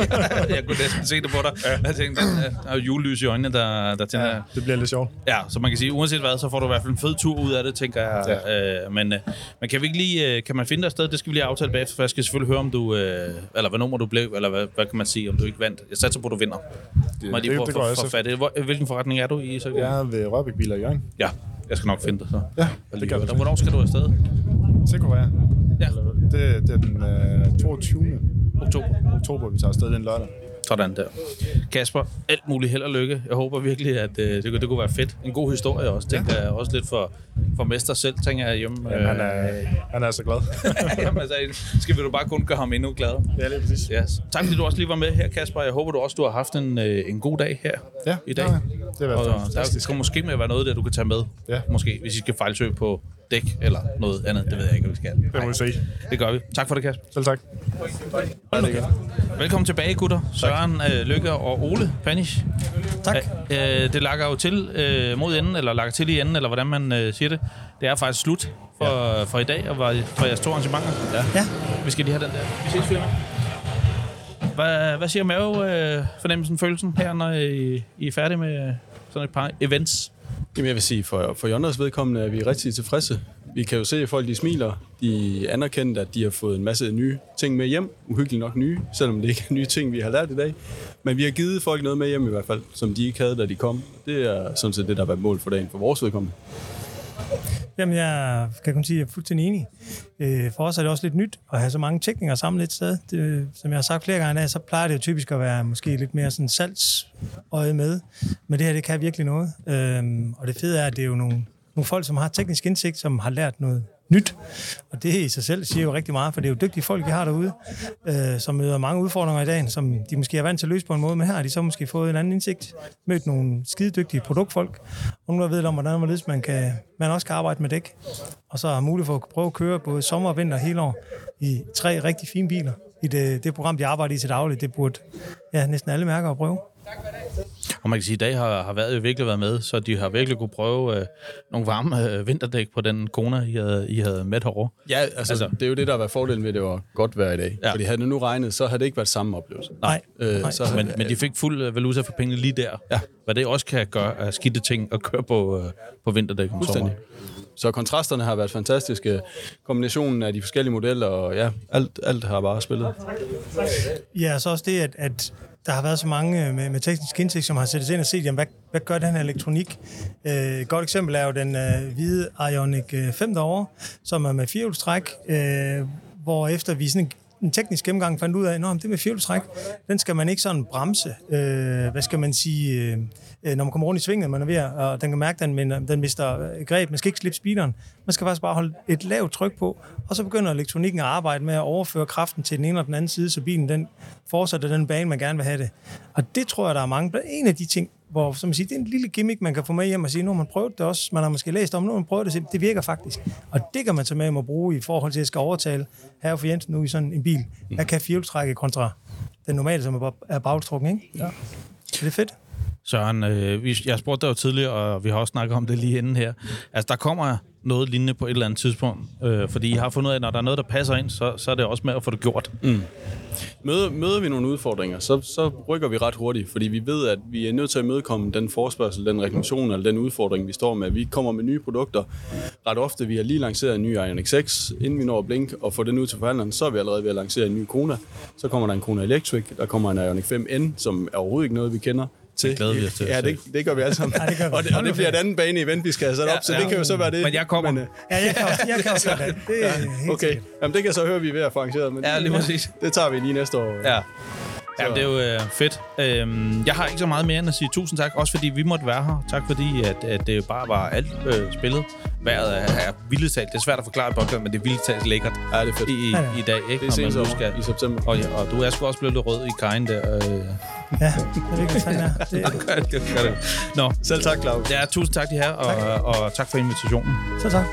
jeg kunne næsten se det på dig. Ja. Jeg tænkte, der der er julelys i øjnene, der, der tænder. Ja, det bliver lidt sjovt. Ja, så man kan sige, uanset hvad, så får du i hvert fald en fed tur ud af det, tænker jeg. Ja. Øh, men, øh, men kan vi ikke lige, øh, kan man finde dig et sted? Det skal vi lige aftale bagefter, for jeg skal selvfølgelig høre, om du, øh, eller hvad nummer du blev, eller hvad, hvad kan man sige, om du ikke vandt. Jeg satser på, at du vinder. Det, Må jeg lige det, prøve det går at få- fat i? Hvilken forretning er du i? Så Jeg er ved Rørbæk Biler i Jørgen. Ja, jeg skal nok finde dig så. Ja, det kan Og Hvornår skal du afsted? Sydkorea. Ja. Det, det er den øh, 22. Oktober. oktober, vi tager afsted den lørdag. Sådan der. Kasper, alt muligt held og lykke. Jeg håber virkelig, at øh, det, kunne- det kunne være fedt. En god historie også, tænker jeg. Også lidt for, for mester selv, tænker jeg hjemme. Jamen, han, er, han er så glad. Jamen, altså, skal vi du bare kun gøre ham endnu gladere. ja, lige præcis. Yes. Tak fordi du også lige var med her, Kasper. Jeg håber du også, du har haft en, øh, en god dag her Ja, i dag. ja, det hvert fald Og der fantastisk. kommer måske med at være noget, der du kan tage med. Ja. Måske, hvis I skal fejlsøge på dæk eller noget andet. Det ved jeg ikke, hvad vi skal. Det må vi se. Det gør vi. Tak for det, Kasper. Selv tak. Velkommen tilbage, gutter. Søren, øh, Lykke og Ole Panish. Tak. Øh, det lakker jo til øh, mod enden, eller lakker til i enden, eller hvordan man øh, siger det. Det er faktisk slut for, ja. for i dag, og var- for jeres to arrangementer. Ja. Ja. Vi skal lige have den der. Vi ses, firma. Hvad, hvad siger mave øh, fornemmelsen, følelsen her, når I, I er færdige med sådan et par events? Jamen jeg vil sige, for, for Jonders vedkommende er vi rigtig tilfredse. Vi kan jo se, at folk de smiler. De anerkender, at de har fået en masse nye ting med hjem. Uhyggeligt nok nye, selvom det ikke er nye ting, vi har lært i dag. Men vi har givet folk noget med hjem i hvert fald, som de ikke havde, da de kom. Det er sådan set det, der har været mål for dagen for vores vedkommende. Jamen, jeg kan kun sige, at jeg er fuldstændig enig. Øh, For os er det også lidt nyt at have så mange teknikere samlet et sted. Det, som jeg har sagt flere gange, så plejer det jo typisk at være måske lidt mere sådan salgsøje med. Men det her, det kan virkelig noget. Øhm, Og det fede er, at det er jo nogle, nogle folk, som har teknisk indsigt, som har lært noget nyt. Og det i sig selv siger jo rigtig meget, for det er jo dygtige folk, vi har derude, øh, som møder mange udfordringer i dag, som de måske er vant til at løse på en måde, men her har de så måske fået en anden indsigt, mødt nogle skidedygtige produktfolk, og nogen, der ved om, hvordan man, man, kan, man også kan arbejde med dæk, og så har mulighed for at prøve at køre både sommer og vinter hele år i tre rigtig fine biler. I det, det program, de arbejder i til dagligt, det burde ja, næsten alle mærker at prøve. Og man kan sige, at i dag har, har været jo virkelig været med, så de har virkelig kunne prøve øh, nogle varme øh, vinterdæk på den kone, I havde, I havde med herovre. Ja, altså, Altså- det er jo det, der været fordelen ved, at det var godt vejr i dag. Ja. Fordi havde det nu regnet, så havde det ikke været samme oplevelse. Nej, Øh, nej. så Men, men de fik fuld øh, valuta for pengene lige der. Ja. Hvad det også kan gøre af skidte ting at køre på, øh, på vinterdæk om sommeren. Så kontrasterne har været fantastiske. Kombinationen af de forskellige modeller, og ja, alt, alt har bare spillet. Ja, så også det, at, at der har været så mange øh, med, med teknisk indsigt, som har sættet sig ind og set, jamen, hvad, hvad gør den her elektronik? Øh, et godt eksempel er jo den øh, hvide Ioniq øh, 5 derovre, som er med firehjulstræk, øh, hvor efter vi sådan en, teknisk gennemgang fandt ud af, at det med firehjulstræk, den skal man ikke sådan bremse. Øh, hvad skal man sige? Øh, når man kommer rundt i svingen, man er ved at, og den kan mærke, at den, men- den mister øh, greb. Man skal ikke slippe speederen. Man skal faktisk bare holde et lavt tryk på, og så begynder elektronikken at arbejde med at overføre kraften til den ene og den anden side, så bilen den fortsætter den bane, man gerne vil have det. Og det tror jeg, der er mange. En af de ting, hvor som man siger, det er en lille gimmick, man kan få med hjem og sige, nu har man prøvet det også, man har måske læst om, nu har man prøvet det, det virker faktisk. Og det kan man tage med hjem og bruge i forhold til, at jeg skal overtale her for Jensen nu i sådan en bil. Hvad kan firehjulstrække kontra den normale, som er er bagstrukken, ikke? Ja. Så det er fedt. Søren, øh, vi, jeg spurgte dig jo tidligere, og vi har også snakket om det lige inden her. Altså, der kommer noget lignende på et eller andet tidspunkt, øh, fordi I har fundet ud af, at når der er noget, der passer ind, så, så er det også med at få det gjort. Mm. Møder, møder vi nogle udfordringer, så, så rykker vi ret hurtigt, fordi vi ved, at vi er nødt til at imødekomme den forspørgsel, den reklamation eller den udfordring, vi står med. Vi kommer med nye produkter. Ret ofte, vi har lige lanceret en ny Ioniq 6, inden vi når at blink og få den ud til forhandleren, så er vi allerede ved at lancere en ny Kona. Så kommer der en Kona Electric, der kommer en Ioniq 5N, som er overhovedet ikke noget, vi kender. Til. Det glæder vi os til Ja, det, det gør vi alle sammen. Ja, det gør vi. og, det, og det bliver et andet bane event, vi skal have sat op, så Ja, det ja. kan jo så være det. Men jeg kommer. Men, øh, Ja, jeg kan også, jeg kan også gøre det. Det er helt okay. Jamen, det kan jeg så høre, vi er ved at få arrangeret. Men Ja, lige præcis. Det tager vi lige næste år. Ja. Ja, det er jo øh, fedt. Øhm, jeg har ikke så meget mere end at sige tusind tak, også fordi vi måtte være her. Tak fordi, at, at det bare var alt øh, spillet. Vejret er, er vildt talt. Det er svært at forklare i podcast, men det er vildt talt lækkert Ja, det er fedt. i, Ja, ja. i dag. Ikke? Det er nu sensommer i september. Og, ja, og du er sgu også blevet lidt rød i kajen der. Øh. Ja, det er sådan, ja. Det, det, det, det. Nå, Selv tak, Claus. ja, tusind tak de her, og, og tak for invitationen. så tak.